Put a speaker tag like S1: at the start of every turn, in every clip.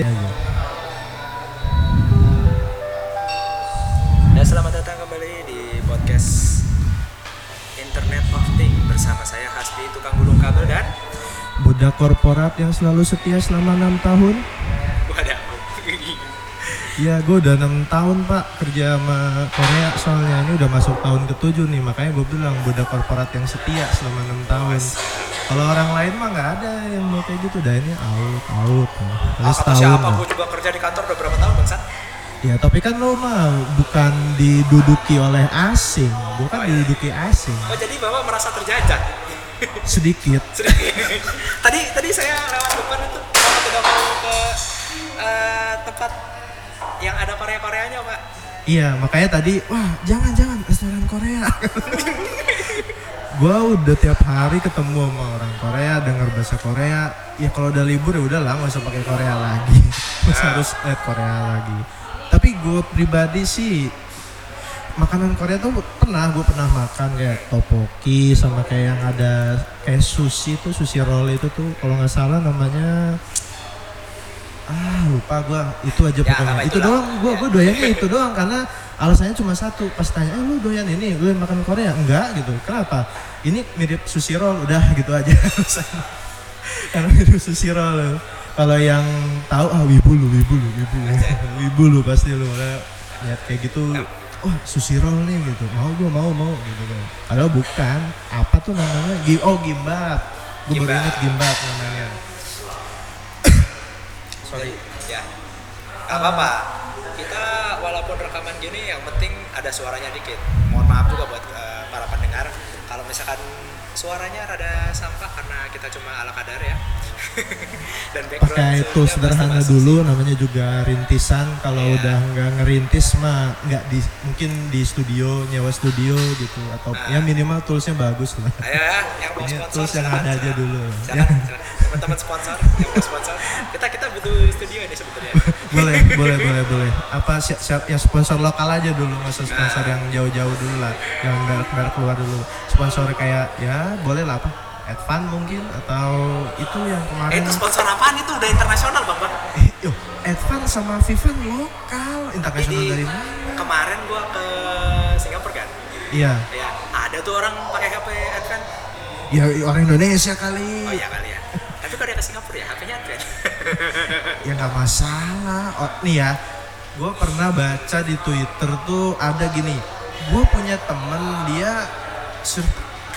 S1: Ya selamat datang kembali di podcast Internet of Things bersama saya Hasbi tukang gulung kabel dan
S2: Budak korporat yang selalu setia selama enam tahun.
S1: wadah.
S2: Ya gue udah enam tahun pak kerja sama Korea soalnya ini udah masuk tahun ketujuh nih makanya gue bilang budak korporat yang setia selama enam tahun. Kalau orang lain mah nggak ada yang mau kayak gitu dah ini out out.
S1: Ah,
S2: Terus setahun.
S1: siapa gue juga kerja di kantor udah berapa tahun bangsat?
S2: Ya tapi kan lo mah bukan diduduki oleh asing, bukan
S1: Oh, iya.
S2: diduduki asing.
S1: Oh jadi bapak merasa terjajah?
S2: Sedikit.
S1: tadi tadi saya lewat depan itu bapak tidak mau ke eh, tempat yang ada Korea-Koreanya pak.
S2: Iya, makanya tadi, wah jangan jangan restoran Korea. gua udah tiap hari ketemu sama orang Korea, dengar bahasa Korea. Ya kalau udah libur ya udah lah, nggak usah pakai Korea lagi. Terus harus lihat Korea lagi. Tapi gue pribadi sih makanan Korea tuh pernah gue pernah makan kayak topoki sama kayak yang ada kayak sushi tuh sushi roll itu tuh kalau nggak salah namanya ah lupa gua itu aja
S1: Ya,
S2: pokoknya itu
S1: itulah.
S2: doang gua gua doyannya itu doang karena alasannya cuma satu pas tanya eh, lu doyan ini lu makan Korea enggak gitu kenapa ini mirip sushi roll udah gitu aja. Karena mirip sushi roll. Kalau yang tahu ah wibu lu wibu lu wibu lu wibu lu pasti lu. Udah lihat kayak gitu wah sushi roll nih gitu. Mau gua mau mau gitu kan. Padahal bukan. Apa tuh namanya? Oh gimbap. Gue baru inget gimbap namanya.
S1: Sorry. Ya. Apa-apa. Kita walaupun rekaman gini yang penting ada suaranya dikit. Misalkan suaranya rada sampah karena kita cuma ala kadar ya.
S2: Pakai
S1: pasti
S2: sederhana dulu namanya juga rintisan kalau
S1: Iya.
S2: udah nggak ngerintis mah nggak di mungkin di studio nyewa studio gitu atau
S1: Nah.
S2: ya minimal toolsnya bagus lah
S1: Ayo ya, yang mau sponsor
S2: tools yang ada aja dulu. Ya.
S1: Teman-teman sponsor, yang mau sponsor. Kita kita butuh studio ini sebetulnya.
S2: boleh boleh boleh boleh apa siap, siap ya sponsor lokal aja dulu nggak usah sponsor
S1: Nah.
S2: yang jauh-jauh dulu lah yang merek-merek keluar dulu sponsor kayak ya boleh lah apa Advan mungkin atau itu yang
S1: Eh,
S2: kemarin
S1: itu sponsor apaan itu? Udah internasional bang bang.
S2: Eh, yo Advan sama Vivan lokal internasional dari mana
S1: kemarin gua ke Singapura kan.
S2: iya
S1: Ya, ada tuh orang pakai HP Advent.
S2: ya orang Indonesia kali
S1: Oh iya kali ya. Tapi kalau dia ke Singapura ya HP-nya Advent.
S2: ya nggak masalah oh, nih ya gue pernah baca di Twitter tuh ada gini gue punya temen dia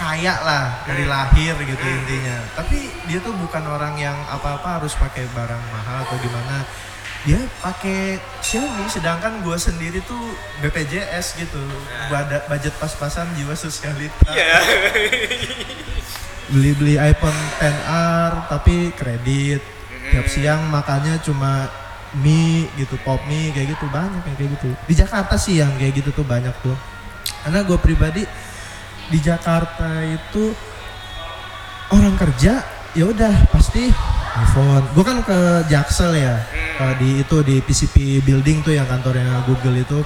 S2: kaya lah dari lahir gitu intinya. Tapi dia tuh bukan orang yang apa-apa harus pakai barang mahal atau gimana. Dia pakai Xiaomi sedangkan gue sendiri tuh BPJS gitu. Bada, budget pas-pasan jiwa sosialita
S1: Iya.
S2: beli-beli iPhone 10R tapi kredit. Tiap siang makannya cuma mie gitu pop mie kayak gitu. Banyak yang kayak gitu. Di Jakarta sih yang kayak gitu tuh banyak tuh. Karena gue pribadi di Jakarta itu orang kerja ya udah pasti iPhone gue kan ke Jaksel ya eh, di itu di PCP building tuh yang kantornya Google itu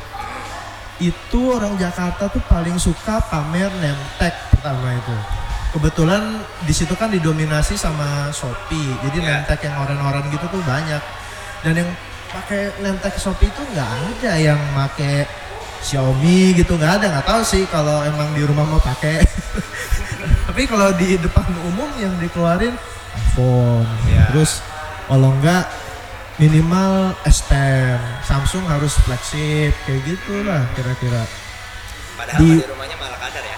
S2: itu orang Jakarta tuh paling suka pamer nemtek pertama itu. Kebetulan di situ kan didominasi sama Shopee. Jadi
S1: Ya.
S2: nemtek yang orang-orang gitu tuh banyak. Dan yang pakai nemtek Shopee itu nggak ada yang pakai Xiaomi gitu nggak ada nggak tahu sih kalau emang di rumah mau pakai. Tapi kalau di depan umum yang dikeluarin iPhone.
S1: Ya.
S2: Terus kalau enggak minimal S10 Samsung harus flagship kayak gitulah kira-kira
S1: Padahal
S2: Di-
S1: di, rumahnya malah kadar ya.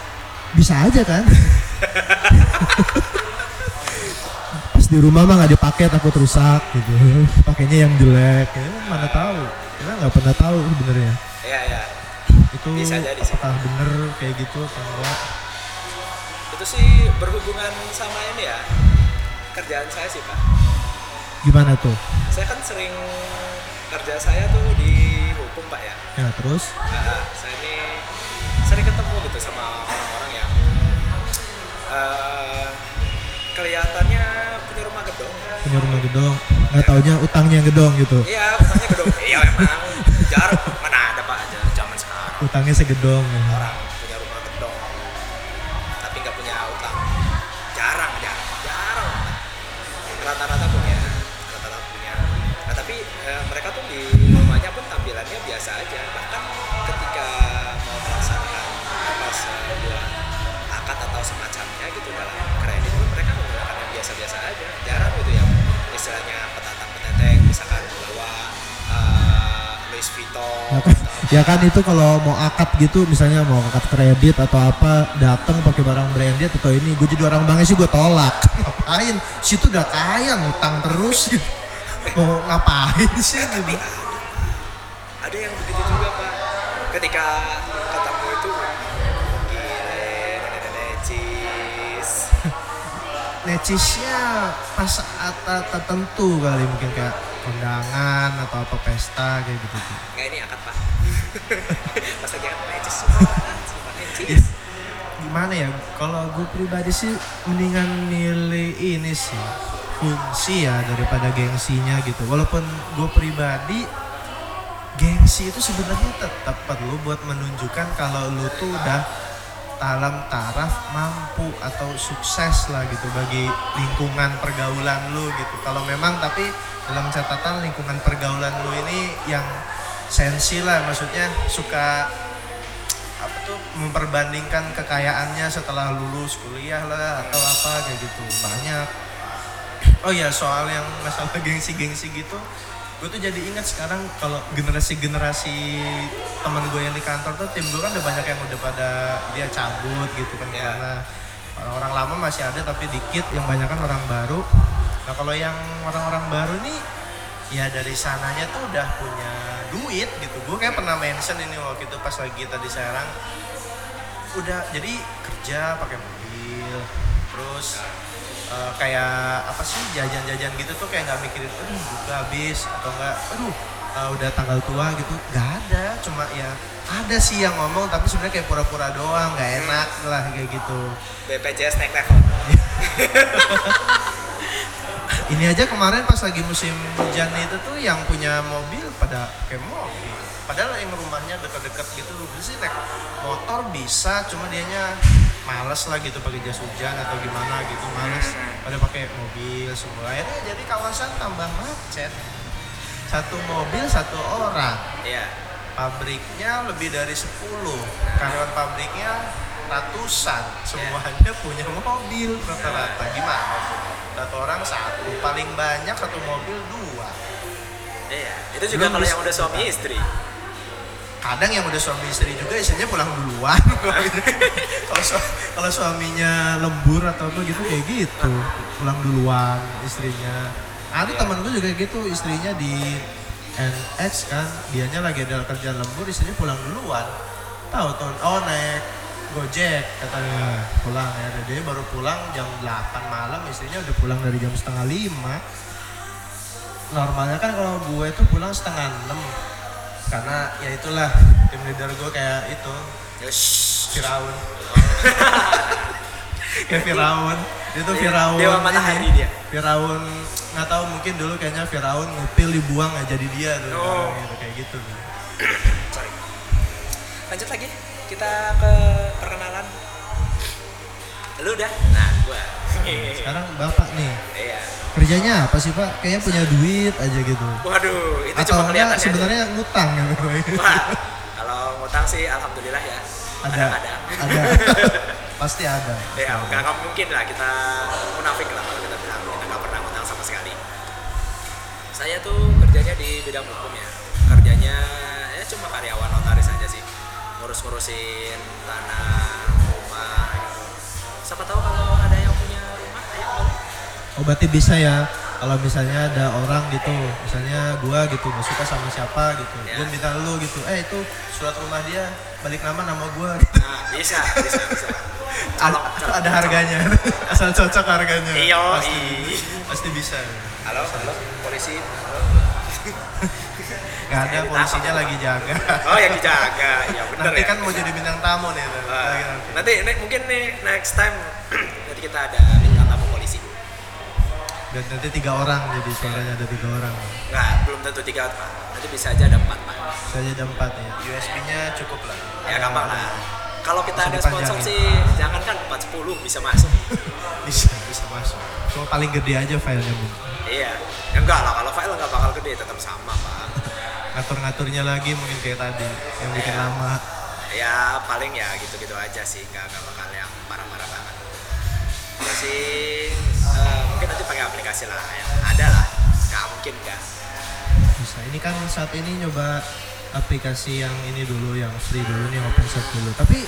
S2: bisa aja kan pas di rumah mah nggak dipakai takut rusak gitu pakainya yang jelek ya, mana tahu kita nggak pernah tahu sebenarnya
S1: Iya iya.
S2: Itu
S1: Bisa jadi sih.
S2: apakah bener kayak gitu atau enggak
S1: Itu sih berhubungan sama ini ya. Kerjaan saya sih pak.
S2: gimana tuh
S1: Saya kan sering kerja saya tuh di hukum pak ya.
S2: ya terus
S1: Nah, saya ini sering ketemu gitu sama orang-orang yang eh, kelihatannya punya rumah gedong.
S2: punya rumah gedong nggak taunya utangnya gedong gitu
S1: Iya, utangnya gedong. Iya emang. Jarang
S2: utangnya segedong.
S1: Orang punya rumah gedong, tapi nggak punya utang. Jarang, jarang, jarang. Rata-rata punya, rata-rata punya. Nah tapi biasa aja bahkan ketika mau melaksanakan apa sebuah akad atau semacamnya gitu dalam kredit pun mereka menggunakan yang biasa-biasa aja jarang gitu yang istilahnya petatang peteteng misalkan Louis Vuitton
S2: Ya kan, ya kan itu kalau mau akad gitu misalnya mau akad kredit atau apa datang pakai barang branded atau ini gue jadi orang bangnya sih gue tolak. Ngapain? Situ udah kaya ngutang terus gitu. mau ngapain sih? Gitu
S1: ada yang begitu juga pak. Ketika
S2: necisnya pas saat tertentu kali mungkin kayak kondangan atau apa pesta kayak gitu. Tuh.
S1: nggak ini akad pak. Pas lagi akad necis
S2: Ya, gimana ya kalau gue pribadi sih mendingan milih ini sih fungsi ya daripada gengsinya gitu. Walaupun gue pribadi gengsi itu sebenarnya tetap perlu buat menunjukkan kalau lu tuh udah dalam taraf mampu atau sukses lah gitu bagi lingkungan pergaulan lu gitu. Kalau memang tapi dalam catatan lingkungan pergaulan lu ini yang sensi lah maksudnya suka apa tuh memperbandingkan kekayaannya setelah lulus kuliah lah atau apa kayak gitu. Banyak. Oh ya soal yang masalah gengsi-gengsi gitu gue tuh jadi ingat sekarang kalau generasi-generasi teman gue yang di kantor tuh tim gue kan udah banyak yang udah pada dia cabut gitu kan
S1: Ya.
S2: karena orang-orang lama masih ada tapi dikit yang banyak kan orang baru. Nah kalau yang orang-orang baru nih ya dari sananya tuh udah punya duit gitu. Gue kayak pernah mention ini waktu itu pas lagi tadi Serang udah jadi kerja pakai mobil terus eh, kayak apa sih jajan-jajan gitu tuh kayak nggak mikirin aduh buka habis atau enggak aduh eh, udah tanggal tua gitu. Nggak ada cuma ya ada sih yang ngomong tapi sebenarnya kayak pura-pura doang nggak enak lah kayak gitu.
S1: BPJS naik level.
S2: Ini aja kemarin pas lagi musim hujan itu tuh yang punya mobil pada pakai mobil padahal yang rumahnya dekat-dekat gitu sih naik motor bisa cuma dianya males lah gitu pakai jas hujan atau gimana gitu males. Pada pakai mobil semua. Akhirnya jadi kawasan tambah macet. Satu mobil satu orang.
S1: Iya.
S2: Pabriknya lebih dari 10 karyawan pabriknya ratusan. Semuanya punya mobil rata-rata. Gimana? Tuh? satu orang satu. Paling banyak satu mobil dua.
S1: Iya. Itu juga
S2: Belum
S1: kalau yang udah suami istri
S2: kadang yang udah suami istri juga istrinya pulang duluan kalau su- kalau suaminya lembur atau apa gitu kayak gitu. Pulang duluan istrinya. Ada
S1: Iya.
S2: temen gue juga gitu istrinya di NX kan. Dianya lagi ada kerja lembur istrinya pulang duluan. Tahu tuh oh naik Gojek katanya. Pulang ya. Dia baru pulang jam 8 malam istrinya udah pulang dari jam setengah lima. Normalnya kan kalau gue tuh pulang setengah enam karena ya itulah tim leader gue kayak itu
S1: shh.
S2: Firaun kayak Firaun dia tuh
S1: Dia-
S2: Firaun
S1: dewa matahari
S2: ini.
S1: dia.
S2: Firaun nggak tahu mungkin dulu kayaknya Firaun ngupil dibuang nggak jadi dia dulu
S1: Oh.
S2: gitu, kayak gitu
S1: sorry lanjut lagi kita ke lu udah nah gua.
S2: Sekarang bapak nih.
S1: Iya.
S2: Kerjanya apa sih pak? Kayaknya punya duit aja gitu.
S1: Waduh itu
S2: atau
S1: cuma
S2: enggak
S1: kelihatan
S2: sebenarnya ngutang gitu
S1: Wah, kalau ngutang sih alhamdulillah ya.
S2: Ada.
S1: Ada
S2: ada. Pasti ada.
S1: Ya nggak nggak mungkin lah kita munafik lah kalau kita bilang kita nggak pernah ngutang sama sekali. Saya tuh kerjanya di bidang hukum ya. Kerjanya ya cuma karyawan notaris aja sih. Ngurus-ngurusin tanah siapa tahu kalau ada yang punya rumah ayo
S2: Oh berarti bisa ya kalau misalnya ada orang gitu, misalnya gua gitu nggak suka sama siapa gitu,
S1: Ya.
S2: gua minta lu gitu, eh itu surat rumah dia balik nama nama gua gitu.
S1: nah bisa bisa bisa
S2: Ada,
S1: Colok, colok,
S2: ada harganya, asal cocok harganya.
S1: Iya,
S2: pasti,
S1: iya.
S2: pasti bisa.
S1: halo halo polisi
S2: Gak ada polisinya lagi jaga.
S1: oh yang dijaga ya bener
S2: Nanti
S1: ya
S2: kan mau jadi bintang tamu nih. Lagi nanti.
S1: nanti mungkin nih next time nanti kita ada bintang tamu polisi
S2: Dan nanti tiga orang jadi suaranya ada tiga orang.
S1: nggak belum tentu tiga pak nanti bisa aja ada empat pak
S2: Saya ada empat ya. USB-nya cukup lah.
S1: ya gampang lah kalau kita
S2: Bisa
S1: ada sponsor
S2: dipanjangin.
S1: sih jangan kan empat sepuluh bisa masuk
S2: Bisa bisa masuk. Cuma paling gede aja filenya mungkin.
S1: iya ya enggak lah kalau file nggak bakal gede tetap sama pak
S2: ngatur-ngaturnya lagi mungkin kayak tadi yang bikin
S1: Iya.
S2: lama.
S1: Ya paling ya gitu-gitu aja sih nggak nggak bakal yang parah-parah banget. Terus sih eh, mungkin nanti pakai aplikasi lah yang ada lah nggak mungkin nggak.
S2: Bisa. Ini kan saat ini nyoba aplikasi yang ini dulu yang free dulu nih OpenShot dulu. Tapi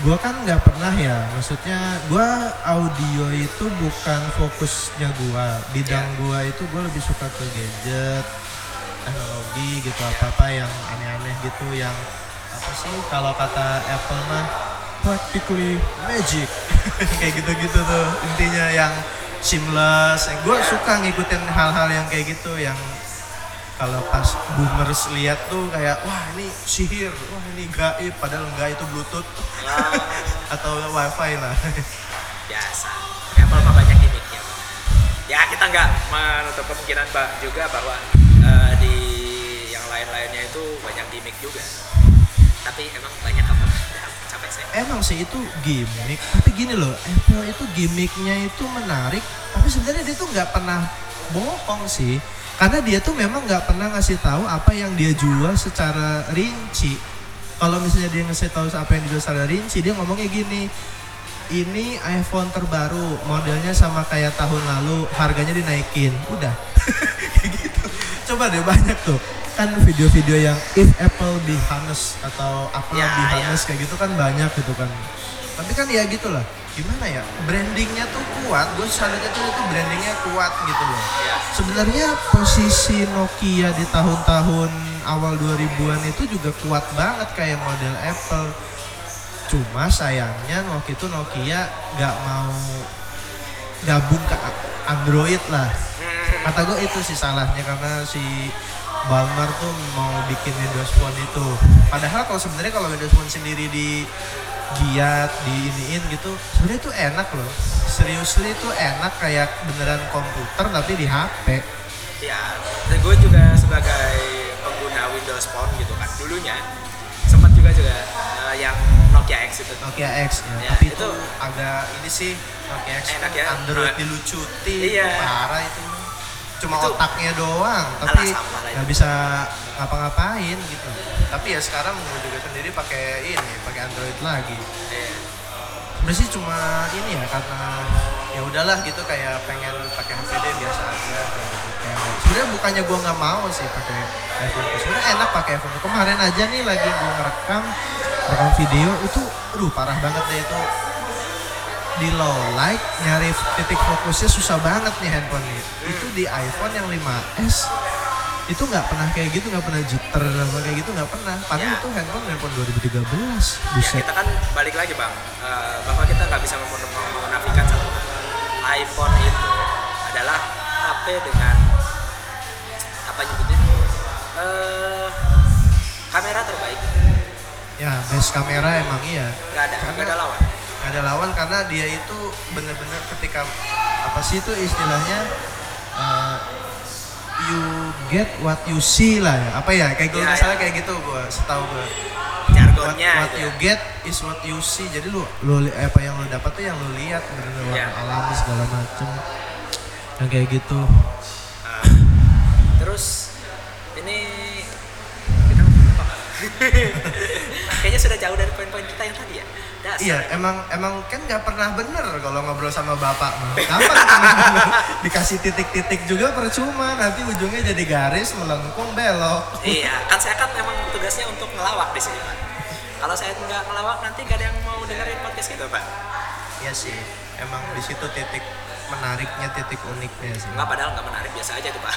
S2: gua kan nggak pernah ya maksudnya gua audio itu bukan fokusnya gua. Bidang
S1: Iya.
S2: gua itu gua lebih suka ke gadget teknologi gitu apa apa yang aneh-aneh gitu yang apa sih kalau kata Apple mah practically magic. Kayak gitu-gitu tuh intinya yang seamless gue suka ngikutin hal-hal yang kayak gitu yang kalau pas boomers lihat tuh kayak wah ini sihir wah ini gaib padahal enggak itu bluetooth. Atau wifi lah.
S1: Biasa. Apple mah banyak gimmicknya. Ya kita nggak menutup kemungkinan juga bahwa eh, di lain-lainnya itu banyak gimmick juga. Tapi emang banyak apa? Capek saya
S2: emang sih itu gimmick tapi gini loh Apple itu gimmicknya itu menarik tapi sebenarnya dia tuh nggak pernah bohong sih. Karena dia tuh memang nggak pernah ngasih tahu apa yang dia jual secara rinci. Kalau misalnya dia ngasih tahu apa yang dijual secara rinci dia ngomongnya gini ini iPhone terbaru modelnya sama kayak tahun lalu harganya dinaikin. Udah. Kayak gitu. Coba deh banyak tuh kan video-video yang if Apple be honest atau apa
S1: Ya,
S2: be
S1: ya.
S2: honest kayak gitu kan banyak gitu kan. Tapi kan ya gitulah gimana ya brandingnya tuh kuat gue sadar tuh itu brandingnya kuat gitu loh.
S1: Ya.
S2: Sebenarnya posisi Nokia di tahun-tahun awal 2000-an itu juga kuat banget kayak model Apple. Cuma sayangnya waktu itu Nokia nggak mau gabung ke Android lah. Kata gue itu sih salahnya karena si Balmer tuh mau bikin Windows Phone itu padahal kalau sebenarnya kalau Windows Phone sendiri di giat di iniin gitu sebenarnya itu enak loh seriously itu enak kayak beneran komputer tapi di HP
S1: ya dan gue juga sebagai pengguna Windows Phone gitu kan dulunya sempat juga juga eh, yang Nokia X itu
S2: Nokia X ya.
S1: Ya,
S2: tapi itu,
S1: itu-
S2: agak ini sih Nokia X
S1: Enak ya.
S2: Android
S1: Nah.
S2: dilucuti
S1: Iya.
S2: parah itu cuma
S1: Itu-
S2: otaknya doang tapi nggak bisa ngapa-ngapain gitu. Tapi ya sekarang gue juga sendiri pakai ini pakai Android lagi. Sebenarnya sih cuma ini ya karena ya udahlah gitu kayak pengen pakai HP deh biasa aja. Gitu. Sebenarnya bukannya gua nggak mau sih pakai iPhone. Sebenarnya enak pakai iPhone. Kemarin aja nih lagi gua ngerekam rekam video itu aduh parah banget deh itu di low light nyari titik fokusnya susah banget nih handphone ini itu di iPhone yang 5S itu nggak pernah kayak gitu nggak pernah jitter apa kayak gitu nggak pernah. Padahal
S1: Ya.
S2: itu handphone handphone 2013
S1: ya
S2: buset.
S1: Kita kan balik lagi bang. Eh, bahwa kita nggak bisa menafikan satu iPhone itu adalah HP dengan apa nyebutin eh kamera terbaik.
S2: Ya best kamera emang iya.
S1: Nggak ada nggak ada lawan
S2: Gak ada lawan karena dia itu bener-bener ketika apa sih itu istilahnya uh, you get what you see lah ya apa ya kayak gue
S1: Ya,
S2: misalnya
S1: ya.
S2: kayak gitu gue setahu gue what,
S1: jargonnya
S2: what
S1: aja.
S2: you get is what you see jadi lu lu apa yang lu dapat tuh yang lu lihat bener-bener
S1: Ya.
S2: warna alami segala macem yang kayak gitu
S1: Ah, terus ini kayaknya sudah jauh dari poin-poin kita yang tadi ya Dasar.
S2: Iya, emang emang kan nggak pernah bener kalau ngobrol sama bapak. Kapan dikasih titik-titik juga percuma, nanti ujungnya jadi garis melengkung belok.
S1: Iya, kan saya kan memang tugasnya untuk ngelawak di sini, Pak. Kalau saya nggak ngelawak, nanti nggak ada yang mau dengerin podcast kita, Pak.
S2: Iya sih, emang di situ titik menariknya, titik uniknya sih.
S1: Nggak, padahal nggak menarik, biasa aja tuh, Pak.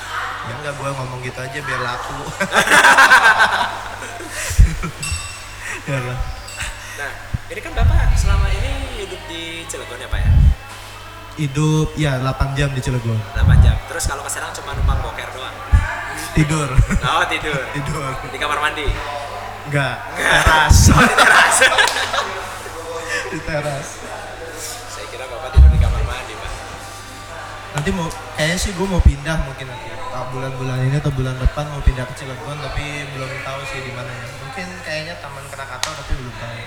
S2: Ya enggak gua ngomong gitu aja biar laku. ya lah.
S1: Nah, ini kan Bapak selama ini hidup di Cilegon ya, Pak ya?
S2: Hidup ya 8 jam di Cilegon.
S1: 8 jam. Terus kalau ke Serang cuma numpang boker doang.
S2: Tidur.
S1: Oh, tidur.
S2: Tidur.
S1: Di kamar mandi.
S2: Enggak. Teras.
S1: Oh, di teras.
S2: di teras. Nanti mau kayaknya sih gue mau pindah mungkin nanti bulan-bulan ini atau bulan depan mau pindah ke Cilegon tapi belum tahu sih di mana ya. Mungkin kayaknya Taman Krakatau tapi belum tahu.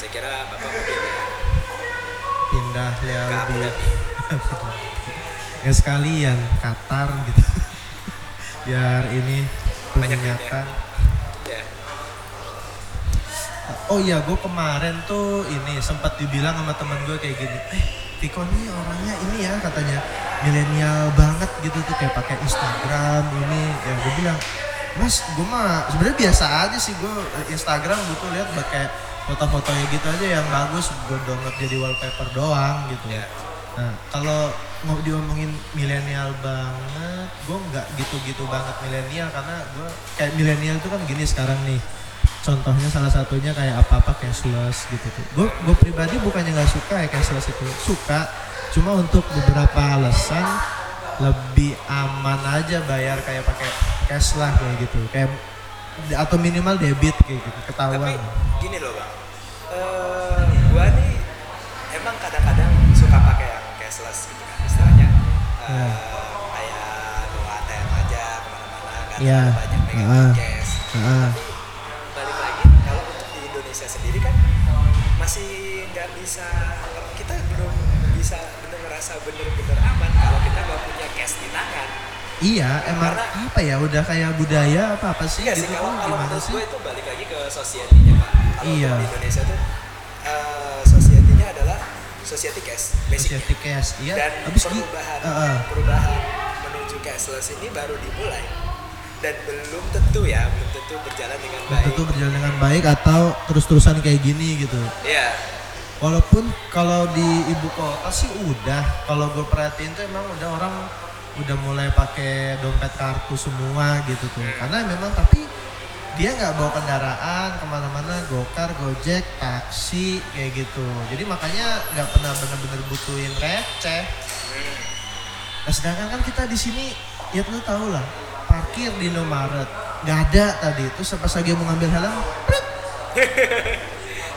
S1: Saya kira Bapak mau pindah
S2: Pindah ya lebih ya sekalian Qatar gitu. Biar ini
S1: Banyak
S2: peminyakan.
S1: Ya.
S2: Oh iya, gue kemarin tuh ini sempat dibilang sama temen gue kayak gini, eh Tiko nih orangnya ini ya katanya milenial banget gitu tuh kayak pakai Instagram ini. Ya gue bilang, Mas, gue mah sebenarnya biasa aja sih gue Instagram gue tuh lihat kayak foto-fotonya gitu aja yang bagus gue download jadi wallpaper doang gitu.
S1: Ya.
S2: Nah, kalau mau diomongin milenial banget, gue nggak gitu-gitu banget milenial karena gue kayak milenial itu kan gini sekarang nih. Contohnya salah satunya kayak apa-apa cashless gitu tuh. Gue gue pribadi bukannya nggak suka ya cashless itu, suka. Cuma untuk beberapa alasan lebih aman aja bayar kayak pakai cash lah kayak gitu. Kayak atau minimal debit kayak gitu, ketahuan.
S1: Tapi gini loh bang, Eh, gua nih emang kadang-kadang suka pakai yang cashless gitu kan istilahnya eh,
S2: Ya.
S1: kayak bawa ATM aja ke mana-mana nggak
S2: Ya.
S1: terlalu banyak pegang
S2: Ah.
S1: cash.
S2: Heeh.
S1: Tapi Indonesia sendiri kan masih nggak bisa kita belum bisa bener ngerasa bener-bener aman kalau kita nggak punya cash di tangan.
S2: Iya, emang
S1: Karena-
S2: apa ya udah kayak budaya apa apa sih
S1: Iya
S2: gitu
S1: sih kalau kalau
S2: gimana sih?
S1: gue itu balik lagi ke society-nya pak. Kalau
S2: Iya.
S1: di Indonesia tuh eh, society-nya adalah society cash, basicnya.
S2: Society cash, iya.
S1: Dan
S2: Habis gi-
S1: perubahan
S2: Heeh.
S1: perubahan menuju cashless ini baru dimulai dan belum tentu ya belum tentu berjalan dengan baik.
S2: tentu berjalan dengan baik atau terus-terusan kayak gini gitu.
S1: Iya.
S2: Walaupun kalau di ibu kota sih udah, kalau gue perhatiin tuh emang udah orang udah mulai pakai dompet kartu semua gitu tuh. Karena memang tapi dia nggak bawa kendaraan ke mana-mana, gokar, gojek, taksi kayak gitu. Jadi makanya nggak pernah bener-bener butuhin receh. Nah sedangkan kan kita di sini, ya lu tau lah, parkir di Indomaret nggak ada tadi. Terus pas lagi mau ngambil helm,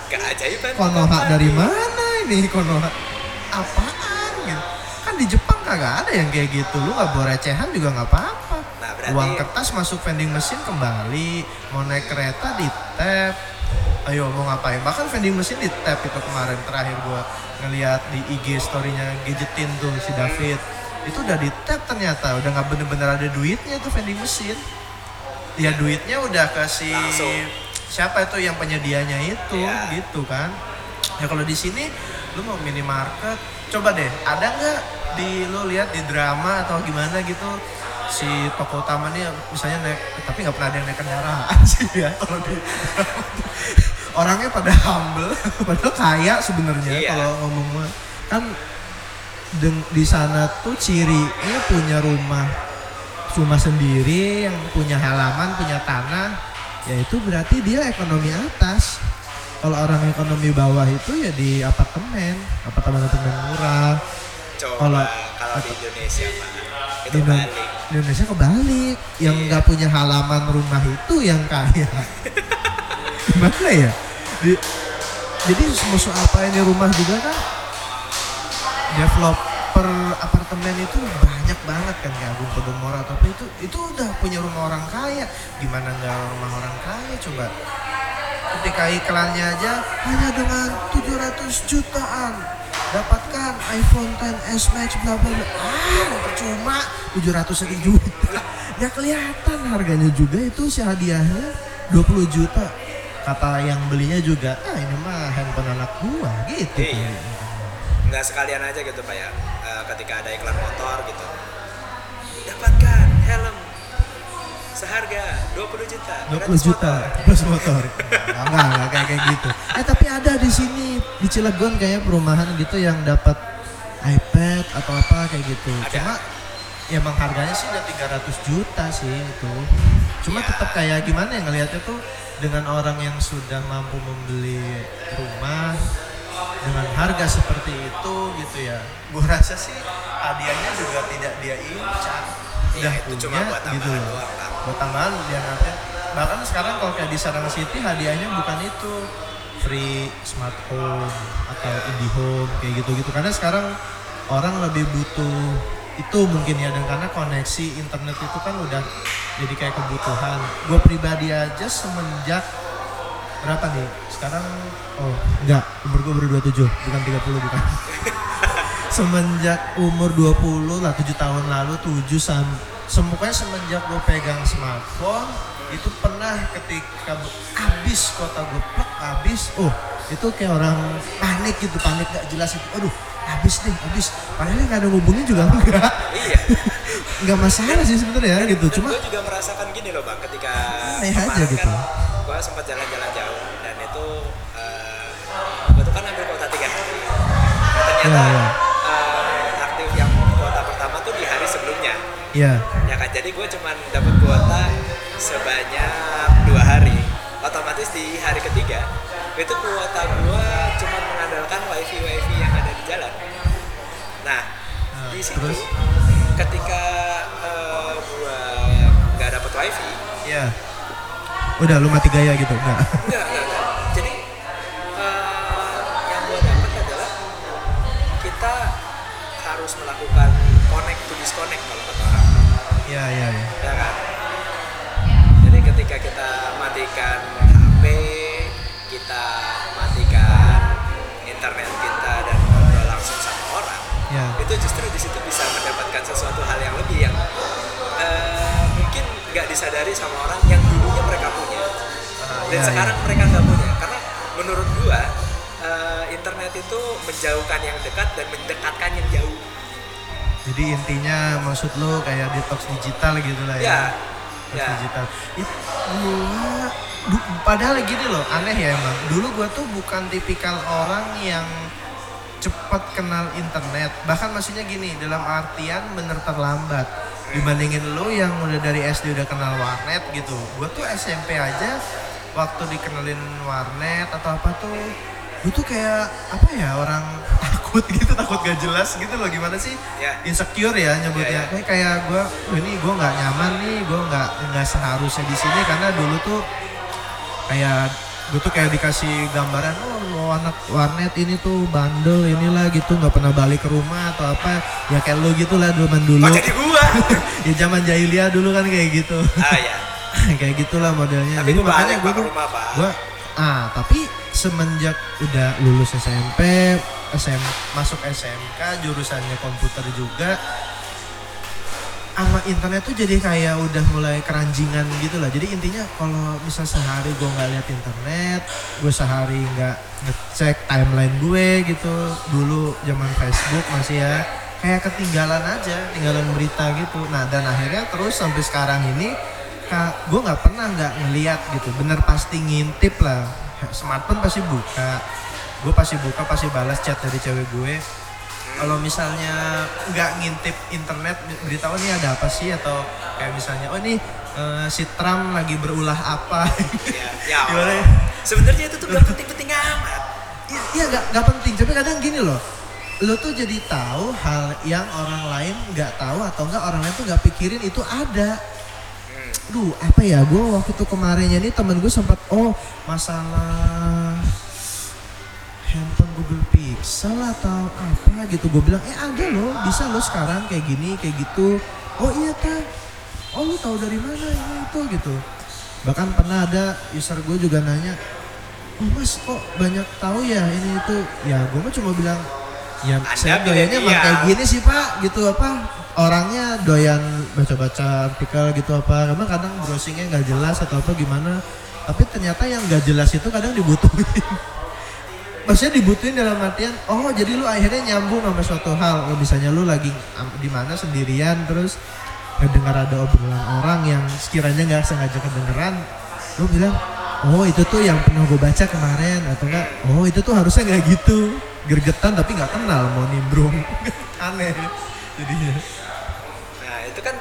S1: Keajaiban.
S2: Konoha dari mana ini Konoha? Apaan gitu? Kan di Jepang kagak ada yang kayak gitu. Lu nggak bawa recehan juga nggak apa-apa.
S1: Nah, berarti-
S2: Uang kertas masuk vending mesin kembali. Mau naik kereta di tap. Ayo mau ngapain? Bahkan vending mesin di tap itu kemarin terakhir gua ngeliat di IG storynya gadgetin tuh si David. Itu udah di tap ternyata. Udah nggak bener-bener ada duitnya tuh vending mesin. Ya duitnya udah ke si
S1: Langsung.
S2: siapa itu yang penyedianya itu
S1: Iya.
S2: gitu kan. Ya kalau di sini lu mau minimarket, coba deh ada nggak di lu lihat di drama atau gimana gitu si toko utama nih misalnya naik tapi nggak pernah ada yang naik kendaraan sih ya kalau di orangnya pada humble padahal kaya sebenarnya
S1: Iya.
S2: kalau ngomong kan di sana tuh cirinya punya rumah rumah sendiri yang punya halaman punya tanah. Ya itu berarti dia ekonomi atas. Kalau orang ekonomi bawah itu ya di apartemen apartemen apartemen murah. Kalau-
S1: kalau di Indonesia pak. Itu
S2: Indo-
S1: balik.
S2: Indonesia kebalik. Yang
S1: Iya.
S2: nggak punya halaman rumah itu yang kaya. Gimana ya? Di- jadi musuh apa ini rumah juga kan developer apartemen itu banyak banget kan kayak Agung Podomoro apa itu itu udah punya rumah orang kaya. Gimana nggak rumah orang kaya? Coba ketika iklannya aja hanya dengan 700 jutaan dapatkan iPhone 10s Max bla bla bla. Ah percuma 700 juta. Ya kelihatan harganya juga itu si hadiahnya 20 juta. Kata yang belinya juga ah ini mah handphone anak gua gitu.
S1: Iya. Nggak sekalian aja gitu pak ya Eh, ketika ada iklan motor gitu dapatkan helm seharga 20 juta
S2: 20
S1: gratis
S2: juta plus motor. Enggak, enggak kayak kayak gitu. Eh tapi ada di sini di Cilegon kayak perumahan gitu yang dapat iPad atau apa kayak gitu.
S1: Ada.
S2: Cuma ya emang harganya sih udah 300 juta sih itu. Cuma
S1: Ya.
S2: tetap kayak gimana ya ngelihatnya tuh dengan orang yang sudah mampu membeli rumah dengan harga seperti itu gitu ya. Gua rasa sih hadiahnya juga tidak dia incar.
S1: Iya,
S2: Udah
S1: itu cuma
S2: punya
S1: buat
S2: gitu
S1: doang kan
S2: buat tambahan dia nanti bahkan sekarang kalau kayak di Sarang City hadiahnya bukan itu. Free smart home atau IndiHome kayak gitu-gitu. Karena sekarang orang lebih butuh itu mungkin ya. Dan karena koneksi internet itu kan udah jadi kayak kebutuhan. Gue pribadi aja semenjak berapa nih? Sekarang oh enggak. Umur gue baru 27 bukan 30 bukan. Semenjak umur 20 lah 7 tahun lalu 7 sam semuanya semenjak gue pegang smartphone itu pernah ketika habis kota gue plek habis oh itu kayak orang panik gitu panik gak jelas itu aduh habis deh habis. Padahal nggak ada hubungin juga enggak.
S1: Iya.
S2: Nggak masalah sih sebenarnya gitu.
S1: dan
S2: cuma
S1: gue juga merasakan gini loh bang ketika
S2: Aneh aja
S1: kemarin
S2: gitu.
S1: kan gue sempat jalan-jalan jauh ternyata
S2: Iya, iya.
S1: eh, aktif yang kuota pertama tuh di hari sebelumnya.
S2: Ya
S1: ya kan jadi gue cuman dapat kuota sebanyak dua hari. Otomatis di hari ketiga itu kuota gue cuma mengandalkan wifi wifi yang ada di jalan. Nah
S2: Nah,
S1: di situ
S2: terus?
S1: ketika uh, gue nggak dapat wifi
S2: ya udah lu mati gaya gitu? Enggak
S1: enggak harus melakukan connect to disconnect kalau kata orang.
S2: Ya ya ya
S1: ya kan? Jadi ketika kita matikan HP kita matikan internet kita dan ngobrol langsung sama orang
S2: ya.
S1: itu justru di situ bisa mendapatkan sesuatu hal yang lebih yang eh, mungkin nggak disadari sama orang yang dulunya mereka punya.
S2: Ah,
S1: dan
S2: ya,
S1: sekarang
S2: ya.
S1: mereka nggak punya. Karena menurut gua eh, internet itu menjauhkan yang dekat dan mendekatkan yang jauh
S2: Jadi intinya maksud lo kayak detox digital gitu lah ya.
S1: ya
S2: Detox
S1: ya
S2: digital. Itu gua du- padahal gini loh, aneh ya emang. Dulu gua tuh bukan tipikal orang yang cepat kenal internet. Bahkan maksudnya gini, dalam artian bener terlambat. Dibandingin lo yang udah dari SD udah kenal warnet gitu. Gua tuh SMP aja waktu dikenalin warnet atau apa tuh gue tuh kayak apa ya orang takut gitu takut gak jelas gitu loh gimana sih?
S1: Ya.
S2: Insecure ya nyebutnya.
S1: Iya, iya.
S2: kayak gue ini gue nggak nyaman nih gue nggak nggak seharusnya di sini. Karena dulu tuh kayak gue tuh kayak dikasih gambaran oh lo anak warnet ini tuh bandel inilah gitu nggak pernah balik ke rumah atau apa. Ya kayak lo gitu lah zaman dulu.
S1: Kok jadi gua.
S2: Ya zaman jahiliyah dulu kan kayak gitu.
S1: Ah ya.
S2: Kayak gitulah modelnya.
S1: Tapi
S2: Jadi
S1: Pak, ke
S2: tuh-
S1: rumah pak.
S2: gua ah tapi semenjak udah lulus SMP SM, masuk SMK jurusannya komputer juga sama internet tuh jadi kayak udah mulai keranjingan gitu lah. Jadi intinya kalau misal sehari gue nggak lihat internet gue sehari nggak ngecek timeline gue gitu. Dulu zaman Facebook masih ya kayak ketinggalan aja tinggalan berita gitu. Nah dan akhirnya terus sampai sekarang ini gue nggak pernah nggak ngeliat gitu. Bener pasti ngintip lah smartphone pasti buka. Gue pasti buka pasti balas chat dari cewek gue. Kalau misalnya nggak ngintip internet beritahu nih ada apa sih? Atau kayak misalnya oh ini eh, si Trump lagi berulah apa?
S1: Ya, ya
S2: Gimana? Ya?
S1: sebenarnya itu tuh gak penting-penting amat.
S2: Iya, iya nggak nggak penting. Tapi kadang gini loh lo tuh jadi tahu hal yang orang lain nggak tahu atau enggak orang lain tuh nggak pikirin itu ada
S1: Hmm.
S2: Duh, apa ya? Gue waktu itu kemarinnya nih temen gue sempat oh masalah handphone Google Pixel atau apa gitu. Gue bilang eh ada loh, bisa loh sekarang kayak gini, kayak gitu. Oh iya ta, oh lu tahu dari mana ini itu gitu. Bahkan pernah ada user gue juga nanya, oh mas kok banyak tahu ya ini itu. Ya gue mah cuma bilang ya saya doyannya emang
S1: milenial.
S2: kayak gini sih pak gitu apa orangnya doyan baca-baca artikel gitu apa emang kadang browsingnya nggak jelas atau apa gimana tapi ternyata yang nggak jelas itu kadang dibutuhin maksudnya dibutuhin dalam artian oh jadi lu akhirnya nyambung sama suatu hal oh, misalnya lu lagi di mana sendirian terus ngedengar ada obrolan orang yang sekiranya nggak sengaja kedengeran lu bilang oh itu tuh yang pernah gue baca kemarin atau enggak oh itu tuh harusnya nggak gitu gergetan tapi nggak kenal mau nimbrung. Aneh jadinya.
S1: Nah itu kan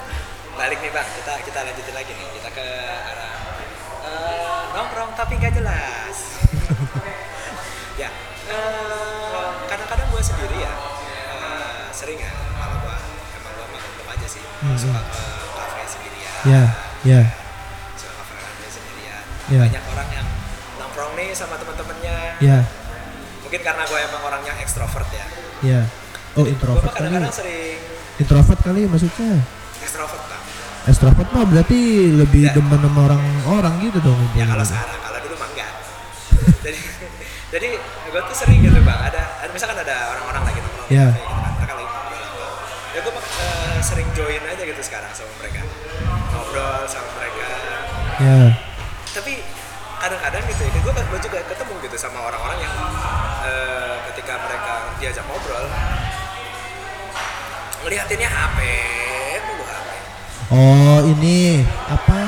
S1: balik nih bang, kita kita lanjutin lagi nih, kita ke arah eh, nongkrong tapi nggak jelas. ya, eh, kadang-kadang gue sendiri ya, eh, sering ya, kalau gue emang gue maklum aja sih,
S2: Hmm,
S1: suka ke kafe sendirian,
S2: ya ya.
S1: Suka kafe kafe sendirian.
S2: Ya.
S1: Banyak orang yang nongkrong nih sama teman-temannya.
S2: ya
S1: Mungkin karena gue emang orang yang ekstrovert ya.
S2: ya oh
S1: Gue
S2: introvert kali
S1: kadang-kadang sering
S2: introvert kali maksudnya?
S1: Ekstrovert bang.
S2: extrovert mah berarti lebih
S1: Ya.
S2: demen sama orang-orang gitu dong
S1: ya kalau sekarang kalau dulu mah enggak. Jadi jadi gue tuh sering gitu bang ada, ada misalkan ada orang-orang lagi nongkrong
S2: Ya.
S1: kafe gitu kan. Mereka lagi ngobrol apa ya gue sering join aja gitu sekarang sama mereka. Ngobrol sama mereka.
S2: Ya
S1: tapi kadang-kadang gitu ya gue gue juga ketemu gitu sama orang-orang yang eh, diajak ngobrol. Ngeliatinnya HP mulu HP
S2: oh ini apa?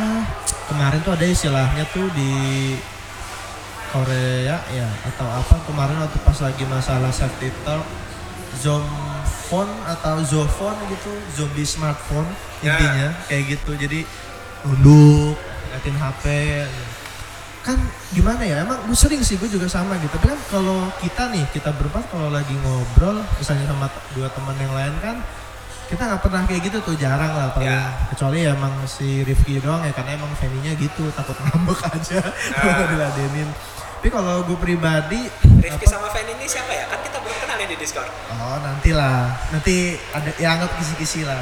S2: Kemarin tuh ada istilahnya tuh di Korea ya atau apa? Kemarin waktu pas lagi masalah safety talk phone atau zophone gitu zombie smartphone
S1: Ya.
S2: intinya kayak gitu. Jadi nunduk ngeliatin HP kan gimana ya emang gue sering sih gue juga sama gitu tapi kan kalau kita nih kita berempat kalau lagi ngobrol misalnya sama dua teman yang lain kan kita nggak pernah kayak gitu tuh jarang lah paling
S1: Ya.
S2: kecuali ya emang si Rifki doang ya karena emang Feninya gitu takut ngambek aja kalau diladenin tapi kalau gue pribadi
S1: Rifki sama Fan ini siapa ya? Kan kita ya di Discord.
S2: oh nantilah nanti ada ya anggap kisi-kisi lah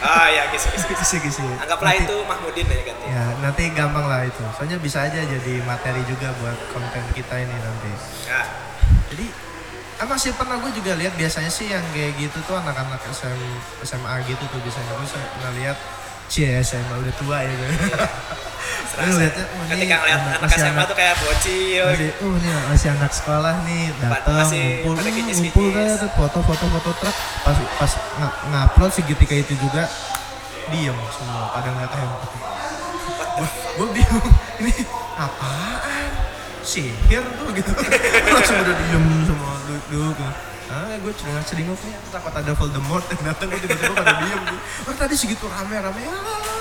S1: Ah ya, kisi-kisi.
S2: kisi-kisi
S1: Anggaplah
S2: Nanti-
S1: itu Mahmudin ya ganti.
S2: ya nanti gampang lah itu soalnya bisa aja jadi materi juga buat konten kita ini nanti
S1: Ya.
S2: jadi emang sih pernah gue juga lihat biasanya sih yang kayak gitu tuh anak-anak SM, SMA gitu tuh biasanya gue pernah lihat Cie SMA udah tua ya gue. Lu lihatnya, oh,
S1: Ketika ngeliat
S2: anak-
S1: SMA
S2: anak-
S1: tuh kayak bocil.
S2: Masih, oh ini masih anak sekolah nih datang ngumpul, hmm, ngumpul kan foto foto foto truk pas pas ng- ngupload seketika itu juga diem semua pada ngeliat handphone. Gue bingung ini apaan sihir tuh gitu langsung udah diem semua duduk ah gue cuma celinguk nih takut ada Voldemort yang datang gue tiba-tiba pada diem gue oh tadi segitu rame rame. Ah,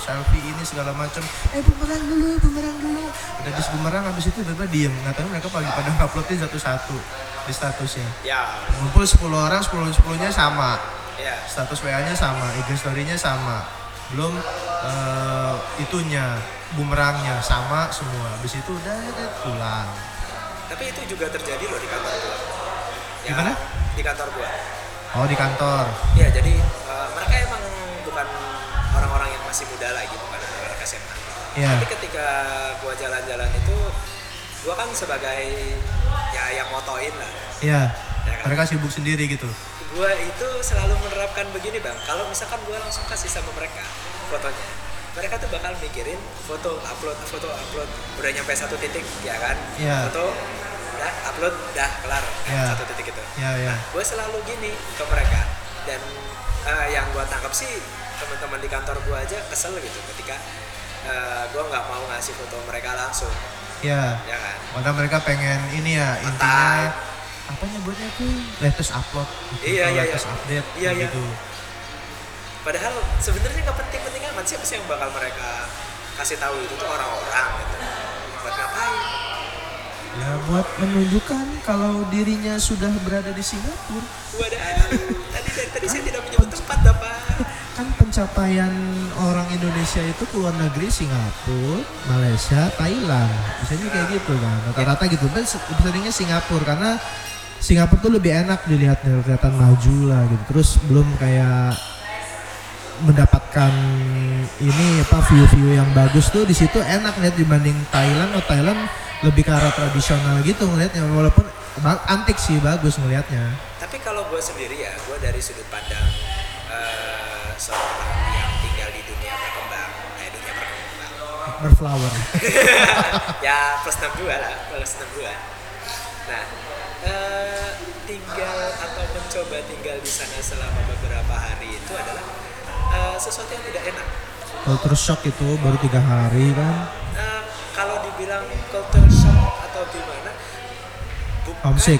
S2: selfie ini segala macam. Eh bumerang dulu bumerang dulu. Udah di bumerang habis itu tiba-tiba diem. Nggak tahu mereka pagi pada nguploadin satu-satu di statusnya.
S1: Ya.
S2: ngumpul 10 orang 10 10 nya sama.
S1: Ya.
S2: status WA nya sama IG story nya sama. Belum eh, itunya bumerangnya sama semua. Habis itu udah udah pulang.
S1: Tapi itu juga terjadi loh di kantor gua. Ya,
S2: Gimana?
S1: Di kantor gua.
S2: oh di kantor
S1: Ya, jadi eh, mereka emang bukan orang-orang yang masih muda lagi, bukan anak-anak SMA.
S2: ya
S1: Tapi ketika gua jalan-jalan itu, gua kan sebagai ya yang motoin lah.
S2: ya
S1: Ya kan?
S2: mereka sibuk sendiri gitu
S1: Gua itu selalu menerapkan begini bang. Kalau misalkan gua langsung kasih sama mereka fotonya, mereka tuh bakal mikirin foto upload foto upload udah nyampe satu titik ya kan?
S2: Iya.
S1: Foto udah upload udah kelar kan,
S2: Iya.
S1: satu titik itu.
S2: ya ya.
S1: Gue selalu gini ke mereka. Dan eh, yang gue tangkap sih teman-teman di kantor gue aja kesel gitu ketika gue nggak mau ngasih foto mereka langsung.
S2: Ya.
S1: Ya kan?
S2: Padahal mereka pengen ini ya intinya apa nyebutnya tuh latest upload. Gitu,
S1: Iya, iya,
S2: latest
S1: iya.
S2: update
S1: Iya, iya.
S2: gitu.
S1: Padahal sebenarnya nggak penting-penting amat siapa sih yang bakal mereka kasih tahu itu? Tuh orang-orang gitu. Buat ngapain
S2: ya buat menunjukkan kalau dirinya sudah berada di Singapura
S1: Waduh, tadi dari tadi saya tidak menyebut tempat dapat
S2: kan pencapaian orang Indonesia itu ke luar negeri Singapura, Malaysia, Thailand. Biasanya kayak gitu kan. Rata-rata gitu. Dan se- seringnya Singapura karena Singapura tuh lebih enak dilihatnya kelihatan maju lah gitu. Terus belum kayak mendapatkan ini apa view-view yang bagus tuh di situ enak lihat dibanding Thailand. Oh Thailand lebih ke arah tradisional gitu ngelihatnya walaupun antik sih bagus ngelihatnya.
S1: tapi kalau gue sendiri ya gue dari sudut pandang eh, seorang yang tinggal di dunia berkembang eh dunia berkembang
S2: Berflower.
S1: ya plus 62 lah plus 62 nah eh, tinggal atau mencoba tinggal di sana selama beberapa hari itu adalah eh, sesuatu yang tidak enak
S2: Culture shock itu baru tiga hari kan.
S1: Eh, kalau dibilang culture shock atau gimana bukan
S2: Homesick.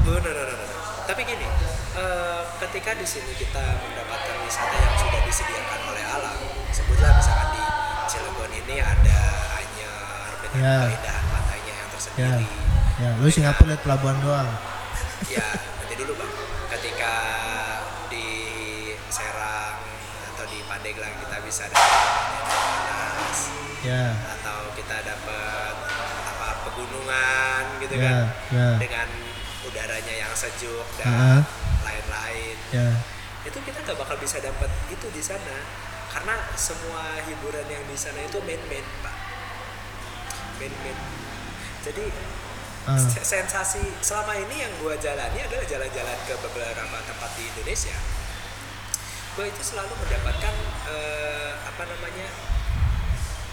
S1: Oh, no, no, no, no, no. tapi gini eh, ketika di sini kita mendapatkan wisata yang sudah disediakan oleh alam sebutlah misalkan di Cilegon ini ada Anyar dengan
S2: Ya.
S1: keindahan pantainya yang
S2: Ya,
S1: tersendiri
S2: ya. Lu Singapura lihat pelabuhan doang.
S1: ya nanti dulu bang ketika di Serang atau di Pandeglang kita bisa dapat panas
S2: Ya,
S1: pegunungan gitu
S2: ya,
S1: kan.
S2: ya,
S1: dengan udaranya yang sejuk dan
S2: Ah.
S1: lain-lain.
S2: Ya.
S1: itu kita nggak bakal bisa dapat itu di sana. Karena semua hiburan yang di sana itu main-main pak. Main-main jadi se- sensasi selama ini yang gua jalani adalah jalan-jalan ke beberapa tempat di Indonesia. Gue itu selalu mendapatkan eh, apa namanya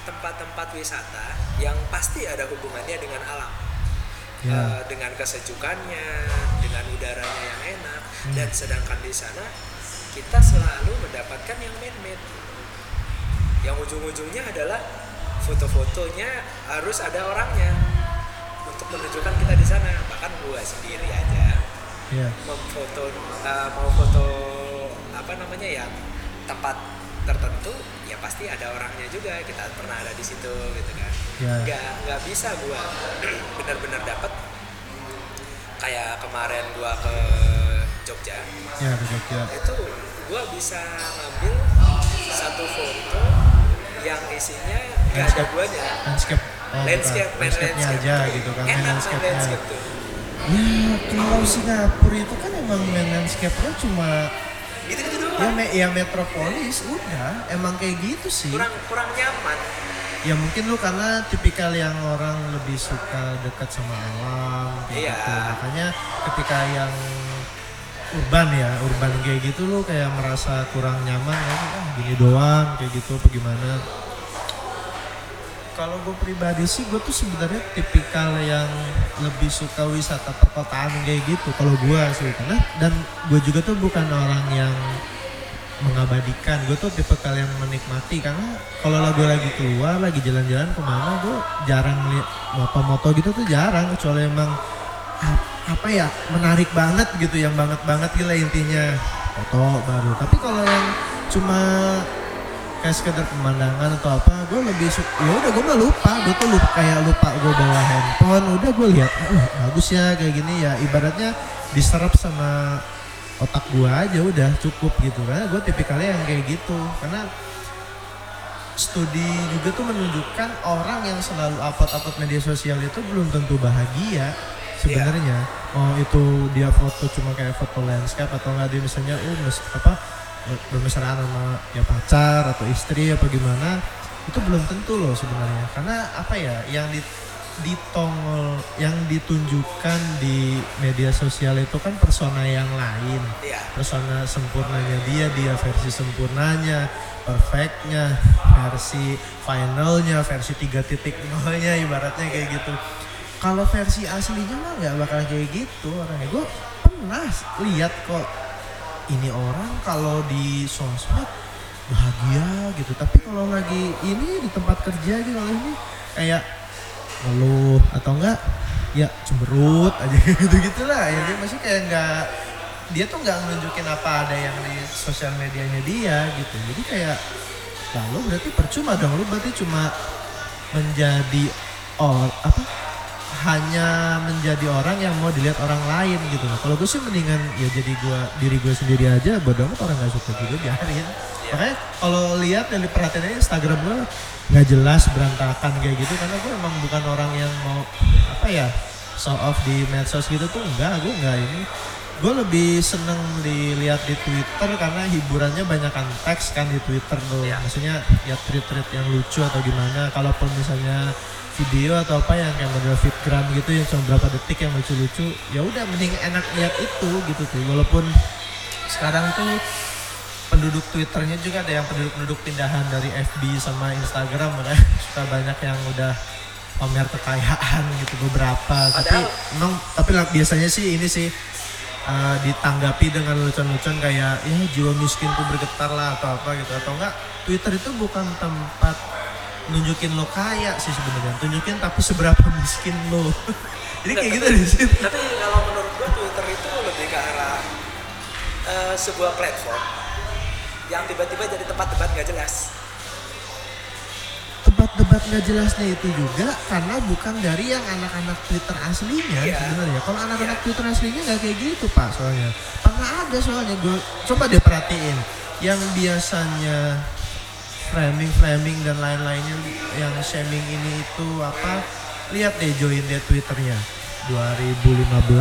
S1: tempat-tempat wisata yang pasti ada hubungannya dengan alam
S2: Ya.
S1: Eh, dengan kesejukannya dengan udaranya yang enak
S2: Hmm.
S1: dan sedangkan di sana kita selalu mendapatkan yang man-made yang ujung-ujungnya adalah foto-fotonya harus ada orangnya untuk menunjukkan kita di sana bahkan gua sendiri aja
S2: Iya.
S1: memfoto uh, mau foto apa namanya ya tempat tertentu ya pasti ada orangnya juga kita pernah ada di situ gitu kan
S2: Ya.
S1: nggak nggak bisa gua benar-benar dapat kayak kemarin gua ke Jogja
S2: Ya, ke Jogja.
S1: itu gua bisa ngambil satu foto yang isinya nggak ada
S2: Landscape.
S1: guanya
S2: Landscape. Oh,
S1: landscape main
S2: Landscape-nya
S1: landscape
S2: aja
S1: tuh.
S2: gitu kan.
S1: Enak main
S2: landscape-nya.
S1: landscape tuh
S2: Ya, kalau Singapura itu kan emang main landscape-nya cuma
S1: gitu-gitu
S2: ya, me ya metropolis udah emang kayak gitu sih.
S1: kurang kurang nyaman
S2: Ya mungkin lu karena tipikal yang orang lebih suka dekat sama alam
S1: Iya.
S2: gitu. Makanya ketika yang urban ya, urban kayak gitu lu kayak merasa kurang nyaman ya ah gini doang kayak gitu apa gimana. Kalau gue pribadi sih gue tuh sebenarnya tipikal yang lebih suka wisata perkotaan kayak gitu kalau gue sih karena dan gue juga tuh bukan orang yang mengabadikan. Gue tuh tipe kalian menikmati karena kalau lagu lagi keluar lagi jalan-jalan ke mana gue jarang lihat moto-moto gitu tuh jarang. Kecuali emang ap- apa ya menarik banget gitu yang banget banget gila intinya. Foto baru. Tapi kalau yang cuma kayak sekedar pemandangan atau apa gue lebih ya udah gue mah lupa. Gue tuh lupa kayak lupa gue bawa handphone. Udah gue lihat uh bagus ya kayak gini ya. Ibaratnya diserap sama otak gua aja udah cukup gitu. Karena gue tipikalnya yang kayak gitu. Karena studi juga tuh menunjukkan orang yang selalu upload-upload media sosial itu belum tentu bahagia sebenarnya. Mau itu dia foto cuma kayak foto landscape atau nggak dia misalnya uh mes, apa bermesraan sama ya pacar atau istri apa gimana itu belum tentu loh sebenarnya. Karena apa ya yang di ditongol yang ditunjukkan di media sosial itu kan persona yang lain.
S1: Iya.
S2: Persona sempurnanya dia dia versi sempurnanya perfectnya versi finalnya versi 3.0 nya ibaratnya kayak gitu. Kalau versi aslinya mah nggak bakal kayak gitu orangnya. Gue pernah lihat kok ini orang kalau di sosmed bahagia gitu. Tapi kalau lagi ini di tempat kerja gitu ini kayak ngeluh atau enggak ya cemberut aja gitu gitulah ya dia masih kayak nggak dia tuh nggak nunjukin apa ada yang di sosial medianya dia gitu jadi kayak lalu berarti percuma dong lu berarti cuma menjadi or apa hanya menjadi orang yang mau dilihat orang lain gitu loh. Kalau gue sih mendingan ya jadi gua diri gue sendiri aja. Bodoh amat orang nggak suka juga biarin. Makanya kalau lihat dan diperhatiin aja Instagram gue nggak jelas berantakan kayak gitu karena gue emang bukan orang yang mau apa ya show off di medsos gitu tuh enggak gue enggak ini. Gue lebih seneng dilihat di Twitter karena hiburannya banyak kan teks kan di Twitter tuh.
S1: Iya.
S2: maksudnya ya tweet-tweet yang lucu atau gimana kalaupun misalnya video atau apa yang kayak model fitgram gitu yang cuma berapa detik yang lucu-lucu ya udah mending enak lihat itu gitu tuh. Walaupun sekarang tuh penduduk Twitternya juga ada yang penduduk-penduduk pindahan dari FB sama Instagram makanya suka banyak yang udah pamer kekayaan gitu beberapa. Tapi
S1: Padahal-
S2: emang tapi biasanya sih ini sih uh, ditanggapi dengan lucu-lucuan kayak ya jiwa miskinku bergetar lah atau apa gitu. Atau enggak Twitter itu bukan tempat nunjukin lo kaya sih sebenarnya. Tunjukin tapi seberapa miskin lo. Jadi kayak gitu di situ.
S1: tapi kalau menurut gua Twitter itu lebih ke arah eh, sebuah platform yang tiba-tiba jadi tempat debat gak jelas
S2: tempat debat nggak jelasnya itu juga karena bukan dari yang anak-anak Twitter aslinya
S1: Iya.
S2: sebenarnya. Kalau anak-anak
S1: Iya.
S2: Twitter aslinya nggak kayak gitu pak soalnya. Pernah ada soalnya gue coba deh perhatiin yang biasanya framing framing dan lain-lainnya yang shaming ini itu apa lihat deh join deh Twitternya 2015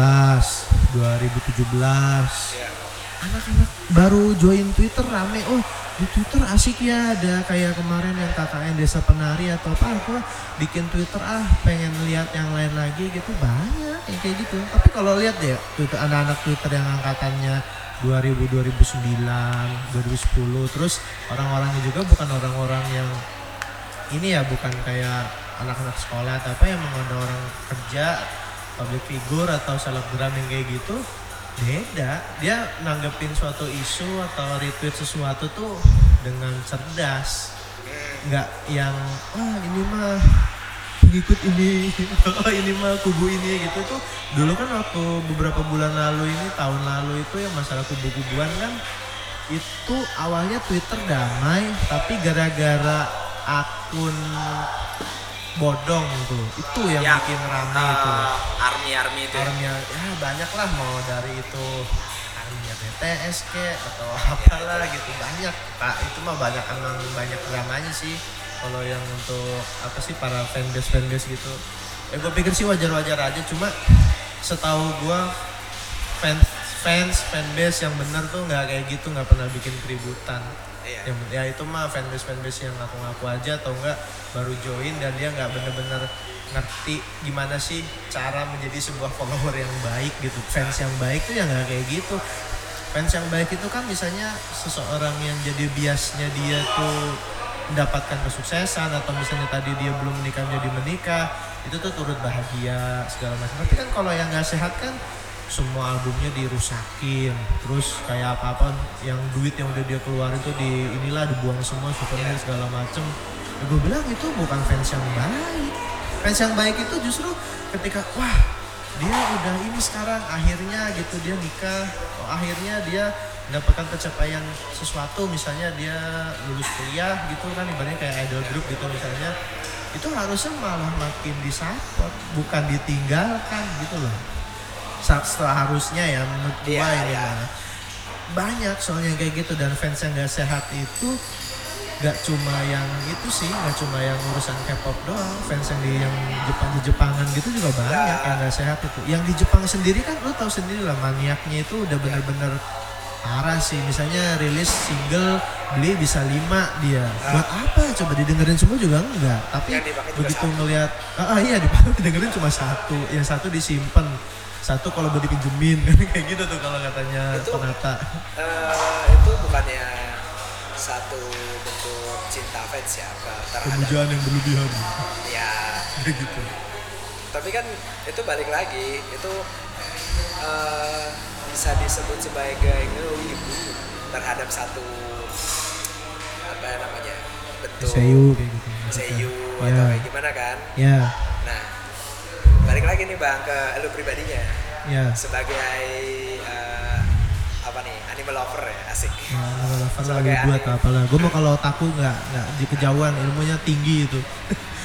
S2: 2017
S1: ya
S2: anak-anak baru join Twitter rame. Oh di Twitter asik ya. Ada kayak kemarin yang KKN desa penari atau apa aku bikin Twitter ah pengen lihat yang lain lagi gitu. Banyak yang kayak gitu. Tapi kalau lihat deh Twitter anak-anak Twitter yang angkatannya 2000 2009 2010 terus orang-orangnya juga bukan orang-orang yang ini ya bukan kayak anak-anak sekolah tapi emang ada orang kerja public figure atau selebgram yang kayak gitu beda. Dia nanggepin suatu isu atau retweet sesuatu tuh dengan cerdas. Nggak yang wah ini mah pengikut ini oh ini mah kubu ini gitu. Tuh dulu kan waktu beberapa bulan lalu ini tahun lalu itu yang masalah kubu-kubuan kan itu awalnya Twitter damai tapi gara-gara akun bodong tuh. Itu yang
S1: Ya,
S2: bikin rame itu.
S1: Army army itu ya.
S2: armnya ya banyak lah mau dari itu. Armnya BTS ke atau apalah gitu. Banyak pak itu mah banyak emang banyak dramanya sih. Kalau yang untuk apa sih para fanbase fanbase gitu. Ya gue pikir sih wajar wajar aja. Cuma setahu gue fans fans fanbase yang bener tuh nggak kayak gitu. Nggak pernah bikin keributan
S1: Iya.
S2: yang ya itu mah fanbase fanbase yang ngaku-ngaku aja atau enggak baru join dan dia nggak bener-bener ngerti gimana sih cara menjadi sebuah follower yang baik gitu. Fans yang baik tuh ya nggak kayak gitu. Fans yang baik itu kan misalnya seseorang yang jadi biasnya dia tuh mendapatkan kesuksesan atau misalnya tadi dia belum menikah menjadi menikah itu tuh turut bahagia segala macam. Tapi kan kalau yang nggak sehat kan semua albumnya dirusakin. Terus kayak apa apa yang duit yang udah dia keluarin tuh di inilah dibuang semua souvenir segala macem. Ya gue bilang itu bukan fans yang baik. Fans yang baik itu justru ketika wah dia udah ini sekarang akhirnya gitu dia nikah oh, akhirnya dia mendapatkan pencapaian sesuatu misalnya dia lulus kuliah gitu kan ibaratnya kayak idol group gitu misalnya. Itu harusnya malah makin disupport bukan ditinggalkan gitu loh Sa- setelah harusnya ya menurut gua
S1: Iya,
S2: ini
S1: iya.
S2: mah. banyak soalnya kayak gitu dan fans yang gak sehat itu gak cuma yang itu sih gak cuma yang urusan K-pop doang fans yang di yang Jepang di Jepangan gitu juga banyak
S1: Ya.
S2: yang gak sehat itu yang di Jepang sendiri kan lu tahu sendiri lah maniaknya itu udah bener-bener parah sih misalnya rilis single beli bisa lima dia. Buat apa? Coba didengerin semua juga enggak. Tapi
S1: juga
S2: begitu ngelihat ah, ah, iya dipakai didengerin cuma satu. Yang satu disimpan. Satu kalau mau dipinjemin. Kayak gitu tuh kalau katanya
S1: Itu-
S2: penata.
S1: Eh, itu bukannya satu bentuk cinta fans ya? Ke terhadap
S2: pemujaan yang berlebihan.
S1: Ya.
S2: Kayak gitu.
S1: Tapi kan itu balik lagi itu eh, bisa disebut sebagai ngewibu terhadap satu apa namanya bentuk
S2: Seiyu kayak gitu
S1: seiyu
S2: Ya.
S1: atau kayak gimana kan
S2: ya
S1: nah balik lagi nih bang ke lu pribadinya
S2: ya
S1: sebagai eh, apa nih animal lover ya asik
S2: Ya, level lah
S1: Sebagai
S2: buat apalah. Gue mau kalau otaku nggak nggak di kejauhan ilmunya tinggi itu.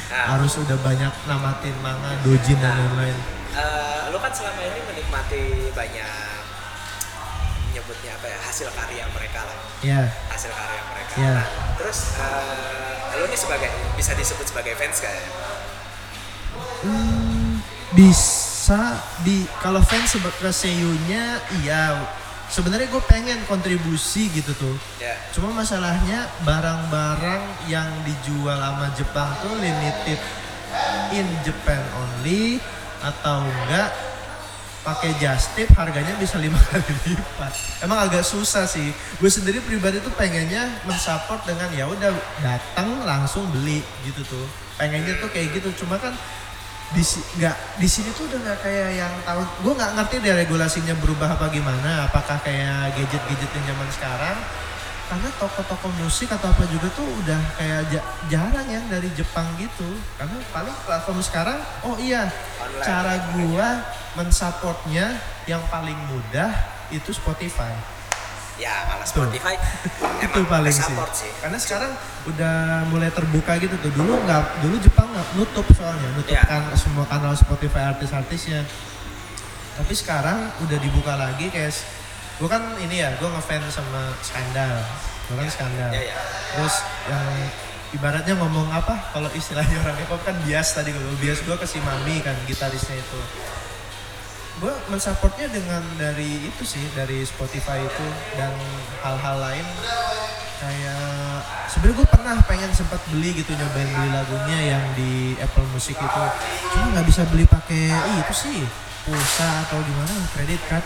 S1: Nah.
S2: Harus udah banyak namatin manga, dojin dan
S1: Nah.
S2: lain-lain.
S1: Eh, lu kan selama ini menikmati banyak nyebutnya apa ya hasil karya mereka lah
S2: Ya,
S1: hasil karya mereka.
S2: Iya.
S1: Nah, terus eh, lu nih sebagai bisa disebut sebagai fans gak ya?
S2: Hmm, bisa di kalau fans ke seiyunya iya sebenarnya gue pengen kontribusi gitu tuh
S1: Ya.
S2: cuma masalahnya barang-barang yang dijual sama Jepang tuh limited in Japan only atau enggak pakai just tip harganya bisa lima kali lipat. Emang agak susah sih. Gue sendiri pribadi tuh pengennya mensupport dengan ya udah datang langsung beli gitu tuh. Pengennya tuh kayak gitu. Cuma kan di nggak di sini tuh udah nggak kayak yang tahun gue nggak ngerti deh regulasinya berubah apa gimana. Apakah kayak gadget-gadget yang zaman sekarang karena toko-toko musik atau apa juga tuh udah kayak ja- jarang yang dari Jepang gitu karena paling platform sekarang oh iya
S1: Online.
S2: cara gua mensupportnya yang paling mudah itu Spotify
S1: Ya, malah
S2: Tuh.
S1: Spotify
S2: itu
S1: emang
S2: paling sih.
S1: sih.
S2: karena sekarang udah mulai terbuka gitu tuh dulu nggak dulu Jepang nggak nutup soalnya nutup
S1: Ya.
S2: kan semua kanal Spotify artis-artisnya tapi sekarang udah dibuka lagi kayak gue kan ini ya gue ngefans sama Skandal. Gue kan Skandal.
S1: Ya, ya.
S2: terus yang ibaratnya ngomong apa kalau istilahnya orang K-pop kan bias tadi gue bias gue ke si Mami kan gitarisnya itu. Gue mensupportnya dengan dari itu sih dari Spotify itu dan hal-hal lain. Kayak sebenarnya gue pernah pengen sempat beli gitu nyobain beli lagunya yang di Apple Music itu. Cuma nggak bisa beli pakai itu sih pulsa atau gimana kredit card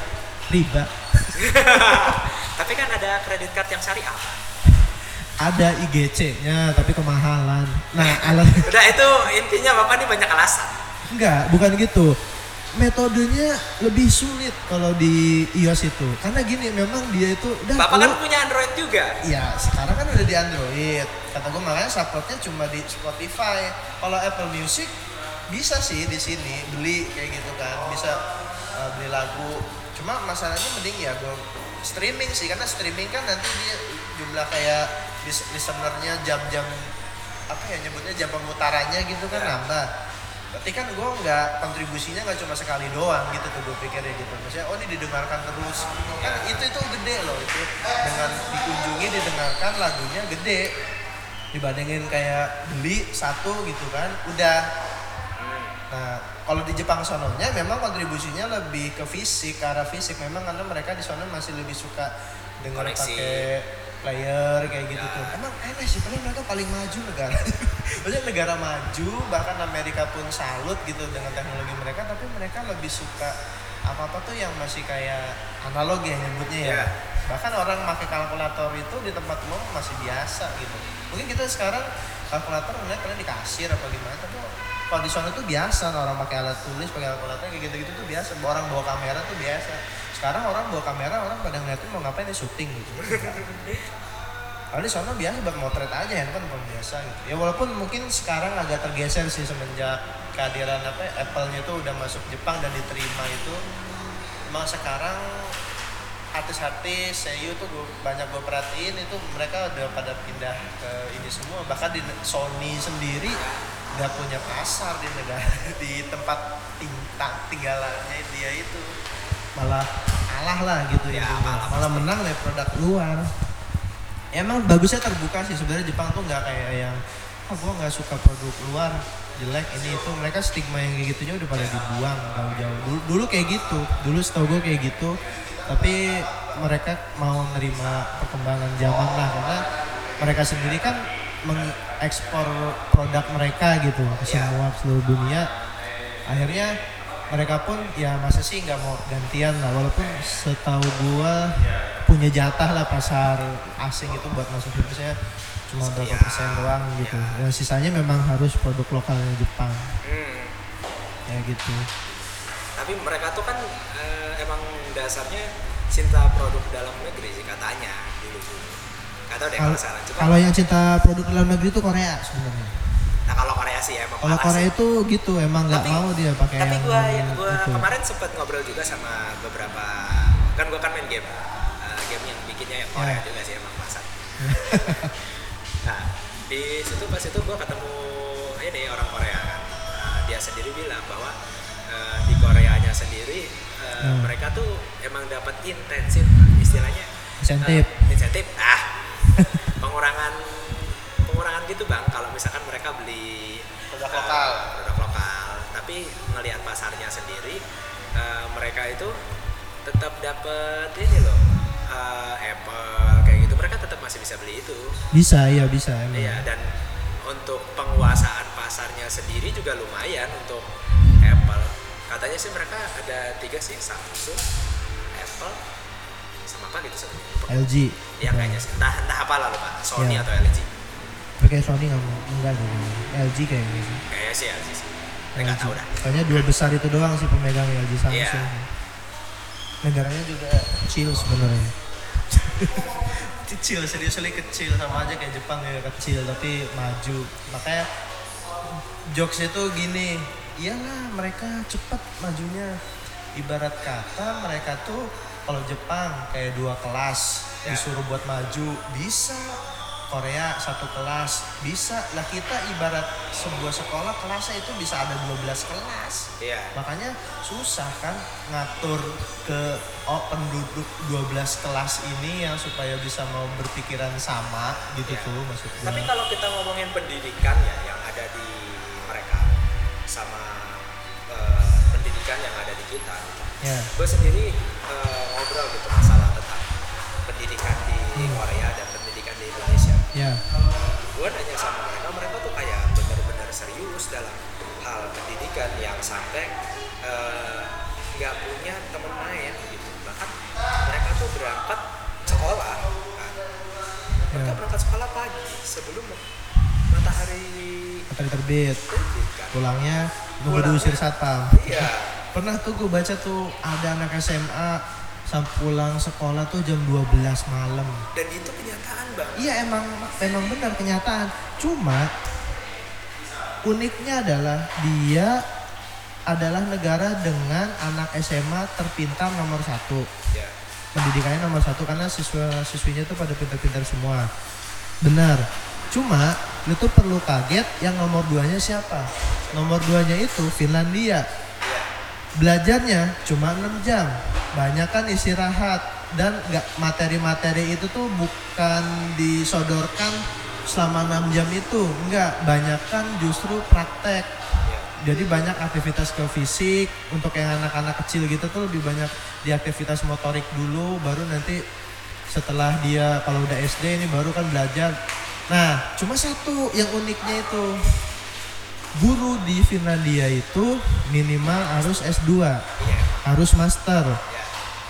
S2: riba
S1: Tapi kan ada kredit card yang syariah.
S2: ada IGC-nya tapi kemahalan nah alat
S1: Udah itu intinya Bapak nih banyak alasan.
S2: enggak bukan gitu metodenya lebih sulit kalau di iOS itu karena gini memang dia itu udah
S1: Bapak kan
S2: lu-
S1: punya Android juga.
S2: Ya sekarang kan udah di Android. Kata gue makanya supportnya cuma di Spotify. Kalau Apple Music bisa sih di sini beli kayak gitu kan, bisa uh, beli lagu. Cuma masalahnya mending ya gue streaming sih karena streaming kan nanti dia jumlah kayak lis- listenernya jam-jam apa ya nyebutnya jam pemutarannya gitu kan
S1: Ya.
S2: nambah. Berarti kan gue nggak kontribusinya nggak cuma sekali doang gitu tuh gue pikirnya gitu. Maksudnya oh ini didengarkan terus. Kan itu itu gede loh itu dengan dikunjungi didengarkan lagunya gede dibandingin kayak beli satu gitu kan udah nah kalau di Jepang sononya memang kontribusinya lebih ke fisik ke arah fisik. Memang karena mereka di sana masih lebih suka dengan pakai player kayak gitu
S1: Ya.
S2: tuh emang enak sih padahal mereka paling maju negara. Maksudnya negara maju bahkan Amerika pun salut gitu dengan teknologi mereka tapi mereka lebih suka apa apa tuh yang masih kayak analog ya nyebutnya ya.
S1: Ya.
S2: bahkan orang pakai kalkulator itu di tempat umum masih biasa gitu. Mungkin kita sekarang kalkulator ngeliat kalian di kasir apa gimana tapi kalau di sana tuh biasa orang pakai alat tulis pakai kalkulator kayak gitu-gitu tuh biasa. Orang bawa kamera tuh biasa. Sekarang orang bawa kamera orang pada ngeliatin mau ngapain nih syuting gitu. Kalau di sana biasa buat motret aja handphone pun biasa gitu. Ya walaupun mungkin sekarang agak tergeser sih semenjak kehadiran apa ya, Apple-nya tuh udah masuk Jepang dan diterima itu. Emang sekarang artis-artis seiyu tuh gua, banyak gue perhatiin itu mereka udah pada pindah ke ini semua. Bahkan di Sony sendiri nggak punya pasar di negara di tempat tinggal tinggalannya dia itu. Malah kalah lah gitu
S1: Ya, malah
S2: malah menang dari produk luar. Emang bagusnya terbuka sih. Sebenarnya Jepang tuh nggak kayak yang ah gua nggak suka produk luar jelek ini itu. Mereka stigma yang kayak gitunya udah pada dibuang jauh-jauh. Dulu, dulu kayak gitu. Dulu setahu gue kayak gitu. Tapi mereka mau nerima perkembangan zaman lah. Karena mereka sendiri kan mengekspor produk mereka gitu ke
S1: Ya.
S2: semua seluruh dunia. Akhirnya mereka pun ya masa sih nggak mau gantian lah. Walaupun setahu gua punya jatah lah pasar asing itu buat masuk Indonesia cuma berapa
S1: Ya,
S2: persen doang gitu. Dan sisanya memang harus produk lokalnya Jepang.
S1: Hmm.
S2: ya gitu.
S1: Tapi mereka tuh kan eh, emang dasarnya cinta produk dalam negeri sih katanya dulu dulu. Gak tau deh kalau sekarang.
S2: Kalau yang cinta produk dalam negeri itu Korea sebenarnya
S1: nah kalau Korea sih emang
S2: kalau Korea
S1: sih.
S2: itu gitu emang nggak mau dia pakai
S1: Tapi
S2: yang
S1: gua ya, gua
S2: itu.
S1: kemarin sempet ngobrol juga sama beberapa kan gua kan main game. Eh, game yang bikinnya yang Korea
S2: Ya.
S1: juga sih emang pasar. nah, di situ pas itu gua ketemu ini orang Korea kan. Nah, dia sendiri bilang bahwa eh, di Koreanya sendiri eh,
S2: Hmm.
S1: mereka tuh emang dapat intensif istilahnya
S2: Insentif.
S1: eh, insentif ah pengurangan pengurangan gitu bang. Kalau misalkan mereka beli
S2: Produk
S1: eh,
S2: lokal.
S1: produk lokal. Tapi melihat pasarnya sendiri eh, mereka itu tetap dapat ini loh eh, Apple kayak gitu. Mereka tetap masih bisa beli itu.
S2: Bisa iya bisa emang
S1: Iya dan untuk penguasaan pasarnya sendiri juga lumayan untuk Apple. Katanya sih mereka ada tiga sih Samsung, Apple, apa gitu sebenarnya.
S2: LG
S1: Ya kayaknya sih. Entah entah apa lah lupa. Sony
S2: Iya.
S1: atau LG.
S2: pakai Sony nggak enggak sih LG kayaknya sih
S1: Kayaknya sih LG sih. Nggak tahu dah.
S2: Soalnya dua besar itu doang sih pemegang LG Samsung.
S1: Iya.
S2: Negaranya juga kecil sebenarnya. kecil serius kecil sama aja kayak Jepang ya kecil tapi maju. Makanya jokes itu gini, iyalah mereka cepat majunya. Ibarat kata mereka tuh kalau Jepang kayak dua kelas
S1: Ya.
S2: disuruh buat maju bisa Korea satu kelas bisa lah kita ibarat sebuah sekolah kelasnya itu bisa ada 12 kelas
S1: Iya.
S2: makanya susah kan ngatur ke oh, penduduk 12 kelas ini yang supaya bisa mau berpikiran sama gitu
S1: Iya.
S2: tuh maksud gua.
S1: Tapi kalau kita ngomongin pendidikan ya yang ada di mereka sama eh, pendidikan yang ada di kita,
S2: ya
S1: gue sendiri eh, ngobrol gitu masalah tentang pendidikan di
S2: Hmm.
S1: Korea dan pendidikan di Indonesia.
S2: ya
S1: Gue nanya sama mereka, mereka tuh kayak bener-bener serius dalam hal pendidikan yang sampai eh, nggak punya teman main gitu. Bahkan mereka tuh berangkat sekolah kan. mereka
S2: Ya.
S1: berangkat sekolah pagi sebelum matahari
S2: Matahari terbit.
S1: terbit kan
S2: Pulangnya nunggu diusir satpam.
S1: iya
S2: Pernah tuh gue baca tuh ada anak SMA sampai pulang sekolah tuh jam 12 malam.
S1: dan itu kenyataan bang
S2: Iya emang emang benar kenyataan. Cuma uniknya adalah dia adalah negara dengan anak SMA terpintar nomor satu.
S1: ya
S2: Pendidikannya nomor satu karena siswa siswinya tuh pada pintar-pintar semua. Benar. Cuma lu tuh perlu kaget yang nomor duanya siapa? Nomor duanya itu Finlandia.
S1: Ya
S2: Belajarnya cuma 6 jam. Banyak kan istirahat dan nggak materi-materi itu tuh bukan disodorkan selama 6 jam itu. Enggak, banyak kan justru praktek. Jadi banyak aktivitas ke fisik untuk yang anak-anak kecil gitu tuh lebih banyak di aktivitas motorik dulu baru nanti setelah dia kalau udah SD ini baru kan belajar. Nah, cuma satu yang uniknya itu guru di Finlandia itu minimal harus S2,
S1: iya
S2: harus master.
S1: ya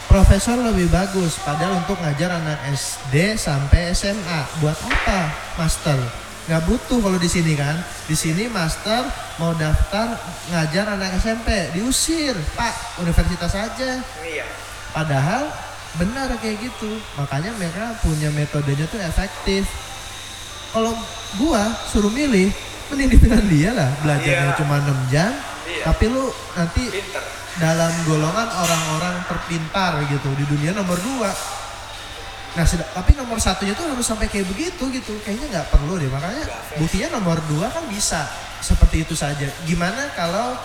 S2: Profesor lebih bagus padahal untuk ngajar anak SD sampai SMA. Buat apa master? Nggak butuh kalau di sini kan. Di sini master mau daftar ngajar anak SMP, diusir. Pak, universitas aja.
S1: iya
S2: Padahal benar kayak gitu. Makanya mereka punya metodenya tuh efektif. Kalau gua suruh milih, mending di Finlandia lah. Belajarnya
S1: Iya.
S2: cuma 6 jam.
S1: Iya.
S2: Tapi lu nanti
S1: pinter
S2: dalam golongan orang-orang terpintar gitu di dunia nomor dua. Nah, sed- tapi nomor satunya tuh harus sampai kayak begitu gitu. Kayaknya nggak perlu deh. Makanya buktinya nomor dua kan bisa seperti itu saja. Gimana kalau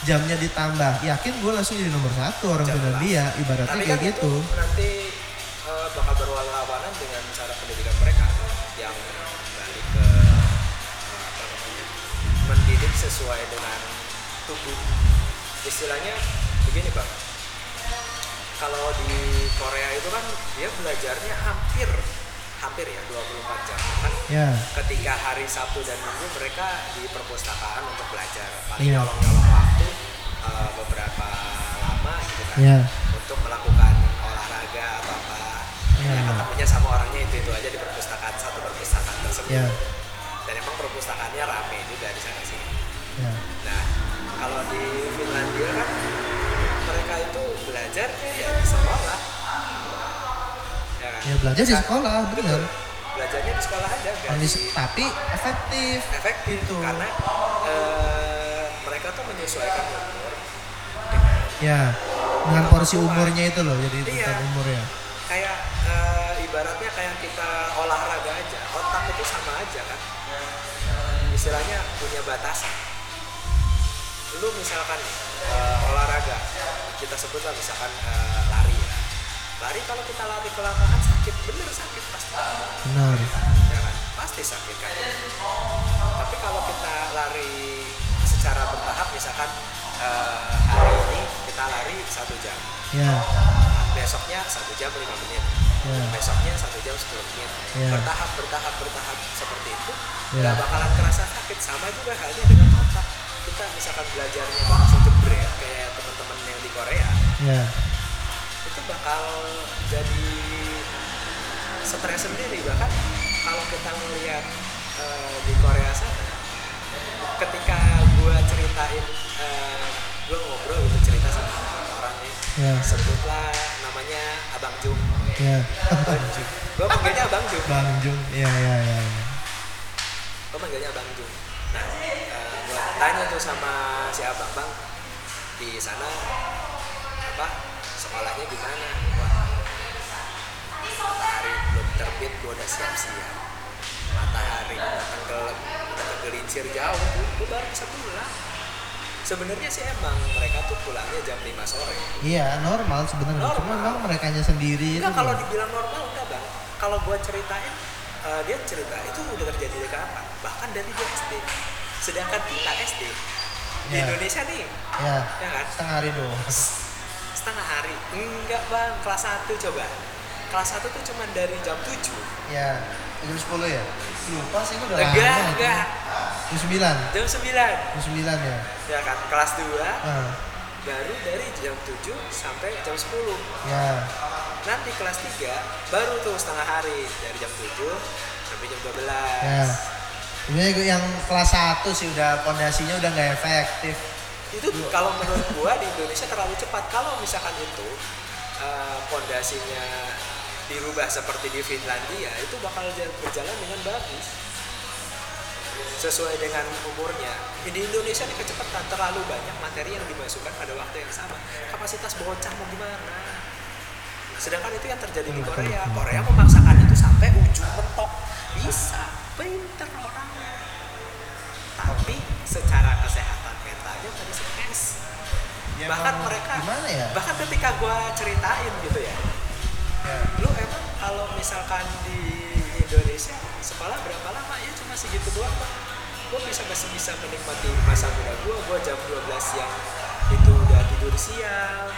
S2: jamnya ditambah? Yakin gue langsung jadi nomor satu orang. Finlandia. Ibaratnya
S1: tapi
S2: kayak
S1: kan
S2: gitu.
S1: itu nanti eh, bakal berlawanan sesuai dengan tubuh. Istilahnya begini bang. Kalau di Korea itu kan dia belajarnya hampir hampir ya 24 jam. Kan
S2: Ya,
S1: ketika hari Sabtu dan Minggu mereka di perpustakaan untuk belajar. Paling
S2: Iya.
S1: nyolong-nyolong waktu eh, beberapa lama gitu kan
S2: ya,
S1: untuk melakukan olahraga atau apa.
S2: Iya.
S1: ya ketemunya sama orangnya itu itu aja di perpustakaan satu perpustakaan tersebut.
S2: Ya,
S1: dan emang perpustakaannya rame juga di sana sih
S2: ya.
S1: nah kalau di Finlandia kan mereka itu belajar ya di sekolah ya kan
S2: Ya belajar di
S1: Kan-
S2: sekolah, bener.
S1: belajarnya di sekolah aja di-
S2: tapi efektif.
S1: efektif
S2: Gitu.
S1: karena eh, mereka tuh menyesuaikan umur
S2: Ya, dengan porsi umurnya itu loh. Jadi
S1: Iya.
S2: tentang umur ya.
S1: kayak eh, ibaratnya kayak kita olahraga aja otak itu sama aja kan istilahnya punya batasan lu misalkan eh, olahraga kita sebutlah misalkan eh, lari ya. Lari kalau kita lari kelamaan sakit bener sakit pasti.
S2: Benar.
S1: ya kan? Pasti sakit kan? Tapi kalau kita lari secara bertahap misalkan eh, hari ini kita lari satu jam.
S2: Ya,
S1: besoknya satu jam lima menit.
S2: Ya,
S1: besoknya satu jam 10 menit.
S2: Iya.
S1: bertahap bertahap bertahap seperti itu
S2: Iya.
S1: nggak bakalan kerasa sakit. Sama juga halnya dengan otak kita misalkan belajarnya langsung jebret kayak teman-teman yang di Korea
S2: ya.
S1: itu bakal jadi stres sendiri bahkan kalau kita ngelihat eh, di Korea sana ketika gua ceritain eh, gua ngobrol gitu cerita sama orang nih
S2: Ya.
S1: sebutlah namanya Abang Jung
S2: Ya.
S1: gue panggilnya Abang Jung
S2: Bang Jung. Ya, ya, ya. ya.
S1: gue panggilnya Abang Jung nah gue tanya tuh sama si Abang Bang di sana apa sekolahnya gimana wah matahari belum terbit gue udah siap-siap matahari udah tenggelam udah kegelincir jauh gue baru bisa pulang sebenarnya sih emang mereka tuh pulangnya jam 5 sore
S2: Iya, normal sebenarnya. Cuma memang mereka sendiri itu.
S1: Enggak kalau
S2: loh.
S1: dibilang normal enggak bang. Kalau gua ceritain, eh, dia cerita itu udah terjadi dari kapan? Bahkan dari dia SD. Sedangkan kita SD di
S2: Ya.
S1: Indonesia nih,
S2: Ya,
S1: ya kan?
S2: setengah hari doang.
S1: Setengah hari. Enggak bang, kelas 1 coba. Kelas 1 tuh cuma dari jam 7
S2: Ya, jam 10 ya? Lupa sih udah
S1: Enggak,
S2: lama itu.
S1: enggak.
S2: Jam 9.
S1: Jam 9
S2: Jam 9 ya.
S1: Ya kan, kelas 2
S2: Ah,
S1: baru dari jam 7 sampai jam 10
S2: Ya.
S1: nanti kelas 3 baru tuh setengah hari dari jam 7 sampai jam 12
S2: Ya. Ini yang kelas 1 sih udah pondasinya udah nggak efektif.
S1: itu kalau menurut gua di Indonesia terlalu cepat. Kalau misalkan itu eh, pondasinya dirubah seperti di Finlandia itu bakal ja- berjalan dengan bagus. Sesuai dengan umurnya. Di Indonesia ini kecepatan terlalu banyak materi yang dimasukkan pada waktu yang sama. Kapasitas bocah mau gimana? Sedangkan itu yang terjadi di Korea. Korea memaksakan itu sampai ujung mentok. Bisa pinter orangnya. Tapi secara kesehatan mentalnya tadi stres. Bahkan
S2: emang
S1: mereka
S2: gimana ya?
S1: bahkan ketika gua ceritain gitu ya.
S2: Ya.
S1: lu emang kalau misalkan di Indonesia sekolah berapa lama? Ya cuma segitu doang pak. Gue bisa masih bisa menikmati masa muda gue gue jam 12 siang itu udah tidur siang.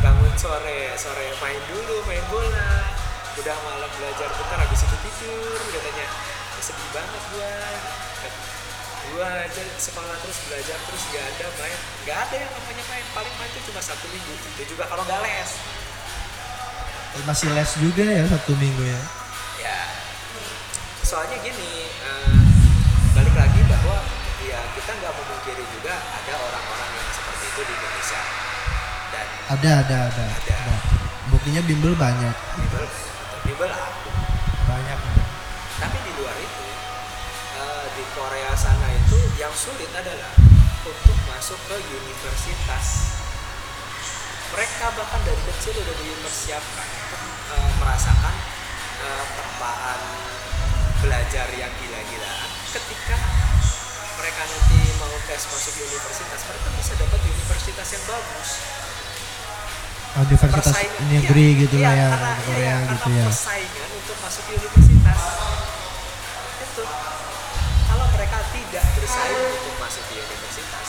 S1: Bangun sore sore main dulu main bola udah malam belajar bentar habis itu tidur katanya. "Ya, sedih banget gue gue aja sekolah terus belajar terus gak ada main. Gak ada yang namanya main paling main itu cuma satu minggu. Itu juga kalau nggak les.
S2: Masih les juga ya satu minggu ya.
S1: ya. Soalnya gini eh, balik lagi bahwa ya kita nggak memungkiri juga ada orang-orang yang seperti itu di Indonesia. Dan
S2: Ada, ada, ada.
S1: Ada.
S2: Buktinya bimbel banyak.
S1: Bible Bible aku
S2: Banyak.
S1: tapi di luar itu eh, di Korea sana itu yang sulit adalah untuk masuk ke universitas. Mereka bahkan dari kecil udah dipersiapkan untuk eh, merasakan terpaan belajar yang gila-gilaan. Ketika mereka nanti mau tes masuk universitas mereka bisa dapat universitas yang bagus
S2: Universitas
S1: Persaingan-
S2: negeri
S1: iya,
S2: gitu
S1: iya,
S2: lah ya
S1: karena,
S2: di Korea
S1: iya,
S2: gitu
S1: karena
S2: ya.
S1: persaingan untuk masuk universitas. Itu. Kalau mereka tidak bersaing untuk masuk di universitas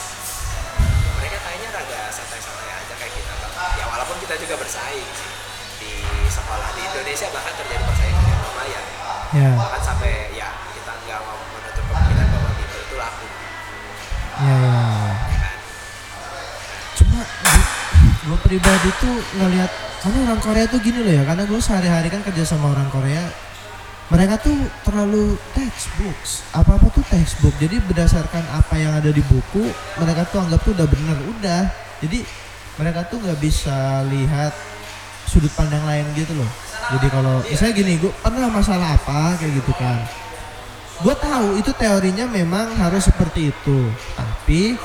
S1: mereka kayaknya rada santai-santai aja kayak kita ya walaupun kita juga bersaing sih. Di sekolah di Indonesia bahkan terjadi persaingan yang lumayan.
S2: Ya,
S1: bahkan sampai ya kita nggak mau menutup kemungkinan bahwa itu laku.
S2: Ya. ya
S1: kan
S2: Cuma gue pribadi tuh ngelihat karena orang Korea tuh gini loh ya, karena gue sehari-hari kan kerja sama orang Korea. Mereka tuh terlalu textbooks, apa-apa tuh textbook. Jadi berdasarkan apa yang ada di buku, mereka tuh anggap tuh udah bener, udah. Jadi mereka tuh nggak bisa lihat sudut pandang lain gitu loh. Jadi kalau misalnya gini, gue pernah masalah apa kayak gitu kan. Gue tahu itu teorinya memang harus seperti itu, tapi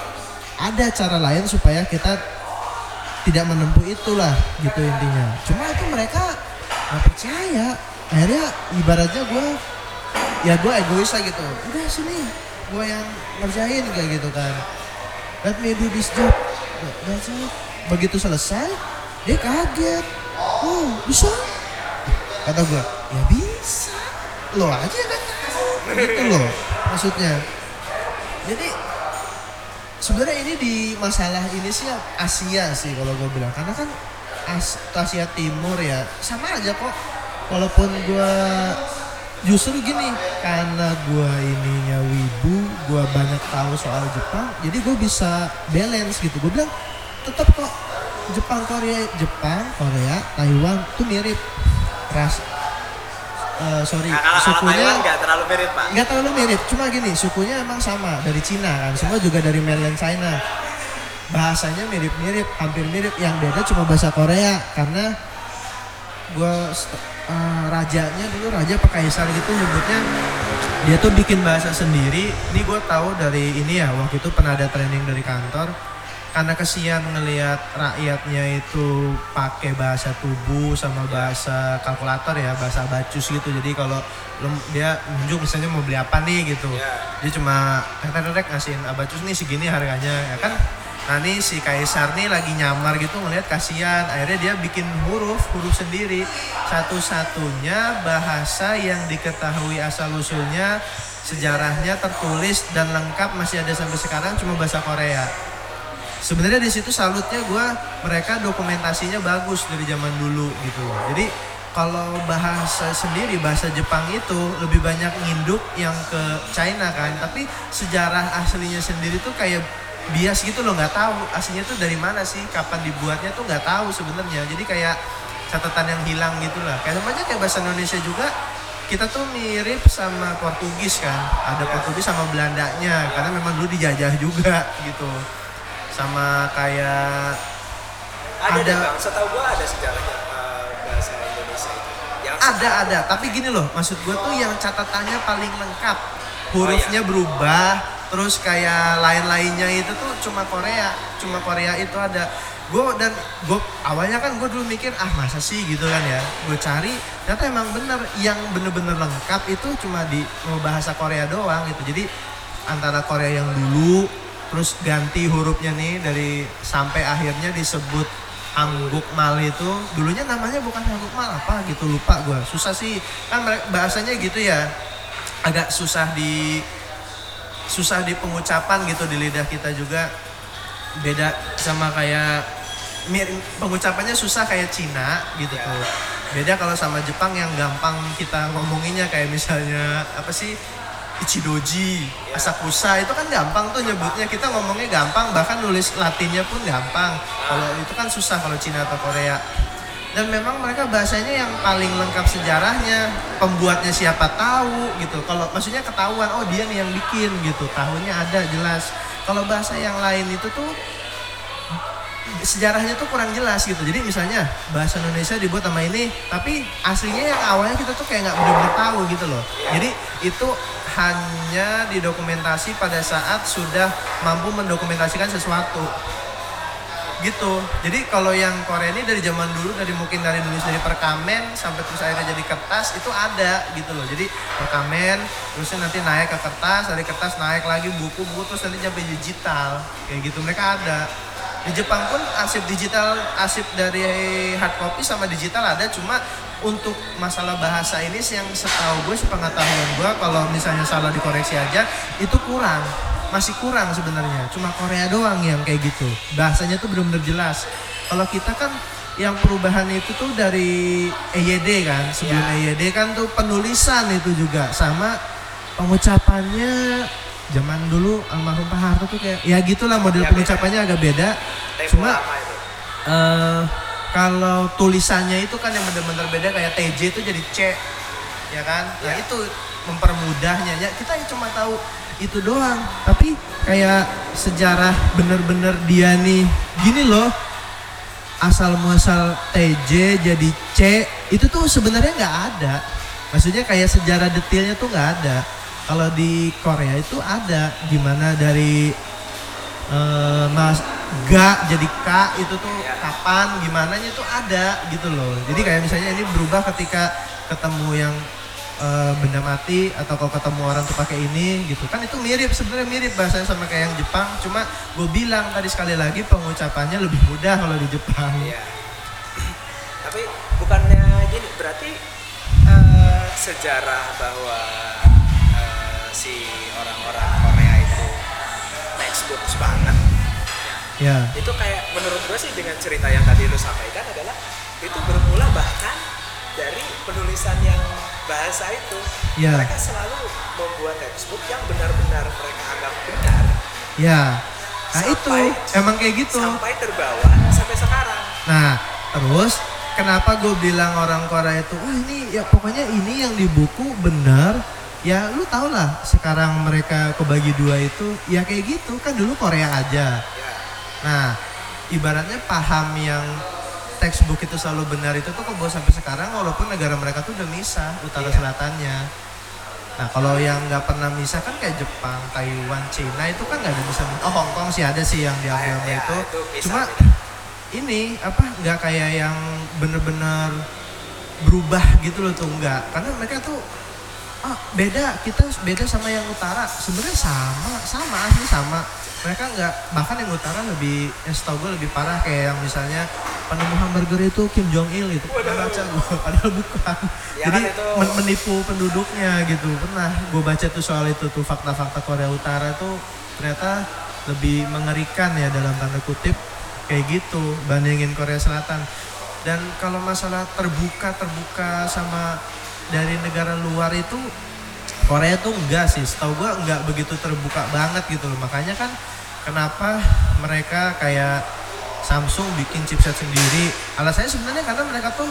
S2: ada cara lain supaya kita tidak menempuh itulah gitu intinya. Cuma itu mereka nggak percaya. Akhirnya ibaratnya gue ya gue egois lah gitu. Udah sini gue yang ngerjain kayak gitu kan. Let me do this job. Begitu selesai dia kaget. Oh bisa? Kata gue ya bisa. Lo aja kan gitu loh maksudnya. Jadi sebenarnya ini di masalah ini sih Asia sih kalau gue bilang. Karena kan As Asia Timur ya sama aja kok. Walaupun gue justru gini karena gue ininya wibu gue banyak tahu soal Jepang jadi gue bisa balance gitu. Gue bilang tetap kok Jepang Korea Jepang Korea Taiwan tuh mirip. Ras eh, sorry
S1: nah, kalau,
S2: sukunya
S1: nggak terlalu mirip pak.
S2: Nggak terlalu mirip cuma gini sukunya emang sama dari Cina kan semua juga dari mainland China. Bahasanya mirip-mirip hampir mirip yang beda cuma bahasa Korea karena gue rajanya dulu raja apa kaisar gitu nyebutnya dia tuh bikin bahasa sendiri. Ini gue tahu dari ini ya waktu itu pernah ada training dari kantor karena kesian ngelihat rakyatnya itu pakai bahasa tubuh sama bahasa kalkulator ya bahasa bacus gitu. Jadi kalau dia nunjuk misalnya mau beli apa nih gitu.
S1: Ya.
S2: dia cuma tek ngasihin abacus nih segini harganya ya kan? Nah nih si kaisar nih lagi nyamar gitu ngeliat kasihan. Akhirnya dia bikin huruf huruf sendiri. Satu-satunya bahasa yang diketahui asal usulnya sejarahnya tertulis dan lengkap masih ada sampai sekarang cuma bahasa Korea sebenarnya di situ salutnya gue mereka dokumentasinya bagus dari zaman dulu gitu. Jadi kalau bahasa sendiri bahasa Jepang itu lebih banyak nginduk yang ke China kan. Tapi sejarah aslinya sendiri tuh kayak bias gitu loh nggak tahu aslinya tuh dari mana sih kapan dibuatnya tuh nggak tahu sebenarnya. Jadi kayak catatan yang hilang gitu lah. Kayak sama aja kayak bahasa Indonesia juga kita tuh mirip sama Portugis kan. Ada. Portugis sama Belandanya karena memang dulu dijajah juga gitu sama kayak
S1: Ada,
S2: Ada.
S1: bang, setahu gua ada sejarahnya eh, bahasa Indonesia itu. Yang
S2: ada ada. tapi gini loh maksud gue tuh yang catatannya paling lengkap. Hurufnya berubah terus kayak lain-lainnya itu tuh cuma Korea cuma Korea itu ada. Gue dan gue awalnya kan gue dulu mikir ah masa sih? Gitu kan ya. Gue cari ternyata emang bener. Yang bener-bener lengkap itu cuma di bahasa Korea doang gitu. Jadi antara Korea yang dulu terus ganti hurufnya nih dari sampai akhirnya disebut Hanggukmal itu. Dulunya namanya bukan Hanggukmal apa gitu lupa gua. Susah sih. Kan bahasanya gitu ya. Agak susah di susah di pengucapan gitu di lidah kita juga. Beda sama kayak mir- pengucapannya susah kayak Cina gitu
S1: Ya.
S2: tuh beda kalau sama Jepang yang gampang kita ngomonginnya kayak misalnya apa sih Ichidoji,
S1: Ya.
S2: Asakusa itu kan gampang tuh nyebutnya. Kita ngomongnya gampang bahkan nulis Latinnya pun gampang. Kalau itu kan susah kalau Cina atau Korea. Dan memang mereka bahasanya yang paling lengkap sejarahnya pembuatnya siapa tahu gitu. Kalau maksudnya ketahuan oh dia nih yang bikin gitu tahunnya ada jelas. Kalau bahasa yang lain itu tuh sejarahnya tuh kurang jelas gitu. Jadi misalnya bahasa Indonesia dibuat sama ini tapi aslinya yang awalnya kita tuh kayak nggak benar-benar tahu gitu loh. Jadi itu hanya didokumentasi pada saat sudah mampu mendokumentasikan sesuatu. Gitu. Jadi kalau yang Korea ini dari zaman dulu dari mungkin dari nulis dari perkamen sampai terus akhirnya jadi kertas itu ada gitu loh. Jadi perkamen terusnya nanti naik ke kertas dari kertas naik lagi buku buku terus nanti sampai digital. Kayak gitu mereka ada. Di Jepang pun arsip digital arsip dari hard copy sama digital ada cuma untuk masalah bahasa ini sih yang setahu gue sepengetahuan gue kalau misalnya salah dikoreksi aja itu kurang. Masih kurang sebenarnya. Cuma Korea doang yang kayak gitu. Bahasanya tuh benar-benar jelas. Kalau kita kan yang perubahan itu tuh dari EYD kan. Sebelum
S1: Ya.
S2: EYD kan tuh penulisan itu juga. Sama pengucapannya. Zaman dulu almarhum Pak Harto tuh kayak ya gitulah model
S1: Ya, beda.
S2: pengucapannya agak beda.
S1: Tempo
S2: cuma eh kalau tulisannya itu kan yang benar-benar beda kayak TJ itu jadi C ya kan? Nah
S1: Ya.
S2: itu mempermudahnya. Ya kita cuma tahu itu doang. Tapi kayak sejarah bener-bener dia nih gini loh. Asal muasal TJ jadi C itu tuh sebenarnya nggak ada. Maksudnya kayak sejarah detailnya tuh nggak ada. Kalau di Korea itu ada. Gimana dari eh, mas ga jadi k itu tuh
S1: Ya.
S2: Kapan gimana itu ada gitu loh jadi kayak misalnya ini berubah ketika ketemu yang eh, benda mati atau kalau ketemu orang tuh pakai ini gitu kan itu mirip sebenarnya mirip bahasanya sama kayak yang Jepang cuma gue bilang tadi sekali lagi pengucapannya lebih mudah kalau di Jepang
S1: Iya. Tapi bukannya gini, berarti eh, sejarah bahwa eh, si orang-orang Korea itu textbooks banget.
S2: Ya
S1: Itu kayak menurut gue sih dengan cerita yang tadi lu sampaikan adalah itu bermula bahkan dari penulisan yang bahasa itu.
S2: Ya.
S1: Mereka selalu membuat textbook yang benar-benar mereka anggap benar
S2: ya nah
S1: Sampai-
S2: itu emang kayak gitu
S1: sampai terbawa sampai sekarang.
S2: Nah, terus kenapa gue bilang orang Korea itu, wah ini ya pokoknya ini yang di buku benar. Ya lu tau lah sekarang mereka kebagi dua itu ya kayak gitu kan dulu Korea aja.
S1: Ya.
S2: Nah, ibaratnya paham yang textbook itu selalu benar itu tuh kebawa sampai sekarang walaupun negara mereka tuh udah misah utara
S1: Iya.
S2: selatannya. Nah kalau yang nggak pernah misah kan kayak Jepang, Taiwan, Cina itu kan nggak ada misah. Oh Hong Kong sih ada sih yang diambil sama
S1: Ya,
S2: itu.
S1: bisa
S2: Cuma
S1: beda.
S2: ini apa nggak kayak yang bener-bener berubah gitu loh tuh nggak karena mereka tuh ah beda kita beda sama yang utara sebenarnya sama sama asli sama mereka nggak bahkan yang utara lebih yang setahu gue lebih parah kayak yang misalnya penemu hamburger itu Kim Jong Il gitu pernah baca gue padahal bukan.
S1: Ya
S2: jadi
S1: kan itu-
S2: men- menipu penduduknya gitu. Pernah gue baca tuh soal itu tuh fakta-fakta Korea Utara tuh ternyata lebih mengerikan ya dalam tanda kutip kayak gitu bandingin Korea Selatan. Dan kalau masalah terbuka terbuka sama dari negara luar itu Korea tuh enggak sih. Setahu gua enggak begitu terbuka banget gitu loh. Makanya kan kenapa mereka kayak Samsung bikin chipset sendiri? Alasannya sebenarnya karena mereka tuh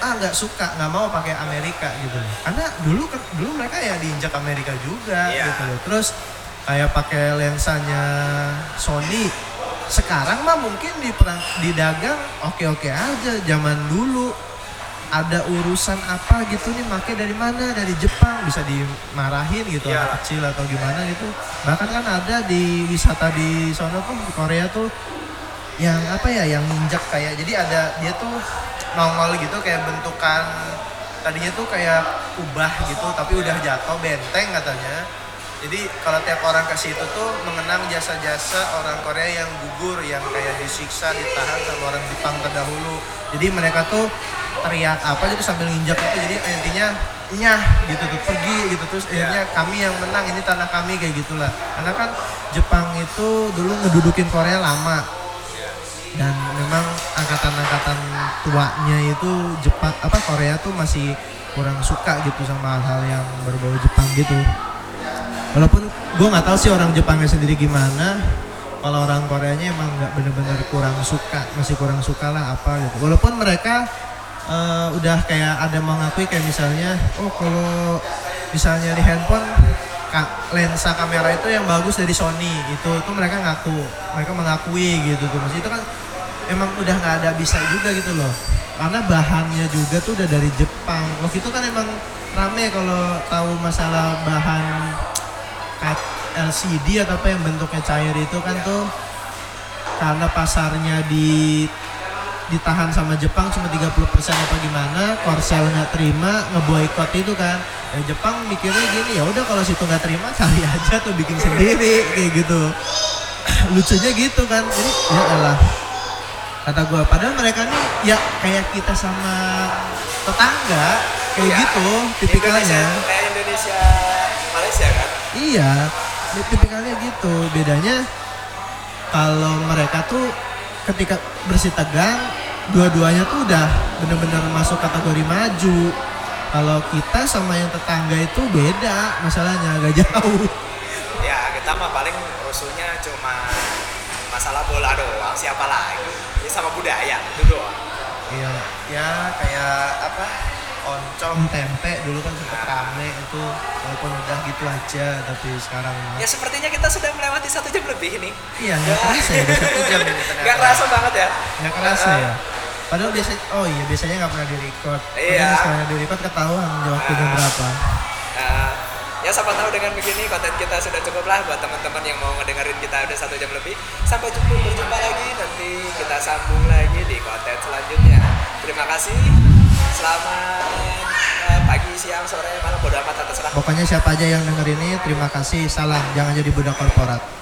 S2: ah nggak suka nggak mau pakai Amerika gitu loh. Karena dulu dulu mereka ya diinjak Amerika juga
S1: Iya.
S2: gitu loh. Terus kayak pakai lensanya Sony sekarang mah mungkin di perang di dagang oke oke aja zaman dulu ada urusan apa gitu nih make dari mana? Dari Jepang bisa dimarahin gitu
S1: Iya.
S2: anak kecil atau gimana gitu. Bahkan kan ada di wisata di sono tuh di Korea tuh yang apa ya yang ninjak kayak jadi ada dia tuh nongol gitu kayak bentukan tadinya tuh kayak kubah gitu tapi udah jatuh benteng katanya jadi kalau tiap orang ke situ tuh mengenang jasa-jasa orang Korea yang gugur yang kayak disiksa ditahan sama orang Jepang terdahulu. Jadi mereka tuh teriak apa gitu sambil nginjak itu jadi intinya nyah gitu tuh pergi gitu. Terus akhirnya kami yang menang ini tanah kami kayak gitulah. Karena kan Jepang itu dulu ngedudukin Korea lama. Dan memang angkatan-angkatan tuanya itu Jepang apa Korea tuh masih kurang suka gitu sama hal yang berbau Jepang gitu walaupun gue nggak tahu sih orang Jepangnya sendiri gimana kalau orang Koreanya emang nggak bener-bener kurang suka masih kurang suka lah apa gitu. Walaupun mereka eh, udah kayak ada mengakui kayak misalnya oh kalau misalnya di handphone ka- lensa kamera itu yang bagus dari Sony itu itu mereka ngaku mereka mengakui gitu tuh. Mas itu kan emang udah nggak ada bisa juga gitu loh. Karena bahannya juga tuh udah dari Jepang. Waktu itu kan emang rame kalau tahu masalah bahan LCD atau apa yang bentuknya cair itu kan tuh karena pasarnya di ditahan sama Jepang cuma 30% apa gimana, Korsel nggak terima, ngeboikot itu kan. Ya Jepang mikirnya gini, ya udah kalau situ nggak terima cari aja tuh bikin sendiri kayak gitu. Lucunya gitu kan. Jadi ya elah. Kata gua padahal mereka nih ya kayak kita sama tetangga kayak
S1: Iya.
S2: gitu
S1: Indonesia
S2: tipikalnya.
S1: kayak Indonesia Malaysia kan
S2: Iya, tipikalnya gitu. Bedanya kalau mereka tuh ketika bersih tegang, dua-duanya tuh udah bener-bener masuk kategori maju. Kalau kita sama yang tetangga itu beda, masalahnya agak jauh.
S1: ya kita mah paling rusuhnya cuma masalah bola doang siapa lagi ya sama budaya itu doang
S2: Iya, ya kayak apa? Oncom tempe dulu kan sempet rame itu walaupun udah gitu aja tapi sekarang
S1: ya sepertinya kita sudah melewati satu jam lebih nih
S2: iya nggak kerasa ya satu jam ini
S1: nggak kerasa banget ya
S2: Nggak kerasa ya? Padahal biasa, oh iya biasanya nggak pernah di record.
S1: Iya.
S2: Sekarang di record ketahuan waktunya berapa.
S1: Ya siapa tahu dengan begini konten kita sudah cukup lah buat teman-teman yang mau ngedengerin kita udah satu jam lebih. Sampai jumpa berjumpa lagi nanti kita sambung lagi di konten selanjutnya. Terima kasih. Selamat eh, pagi, siang, sore, malam bodo amat terserah.
S2: Pokoknya siapa aja yang denger ini, terima kasih. Salam, jangan jadi budak korporat.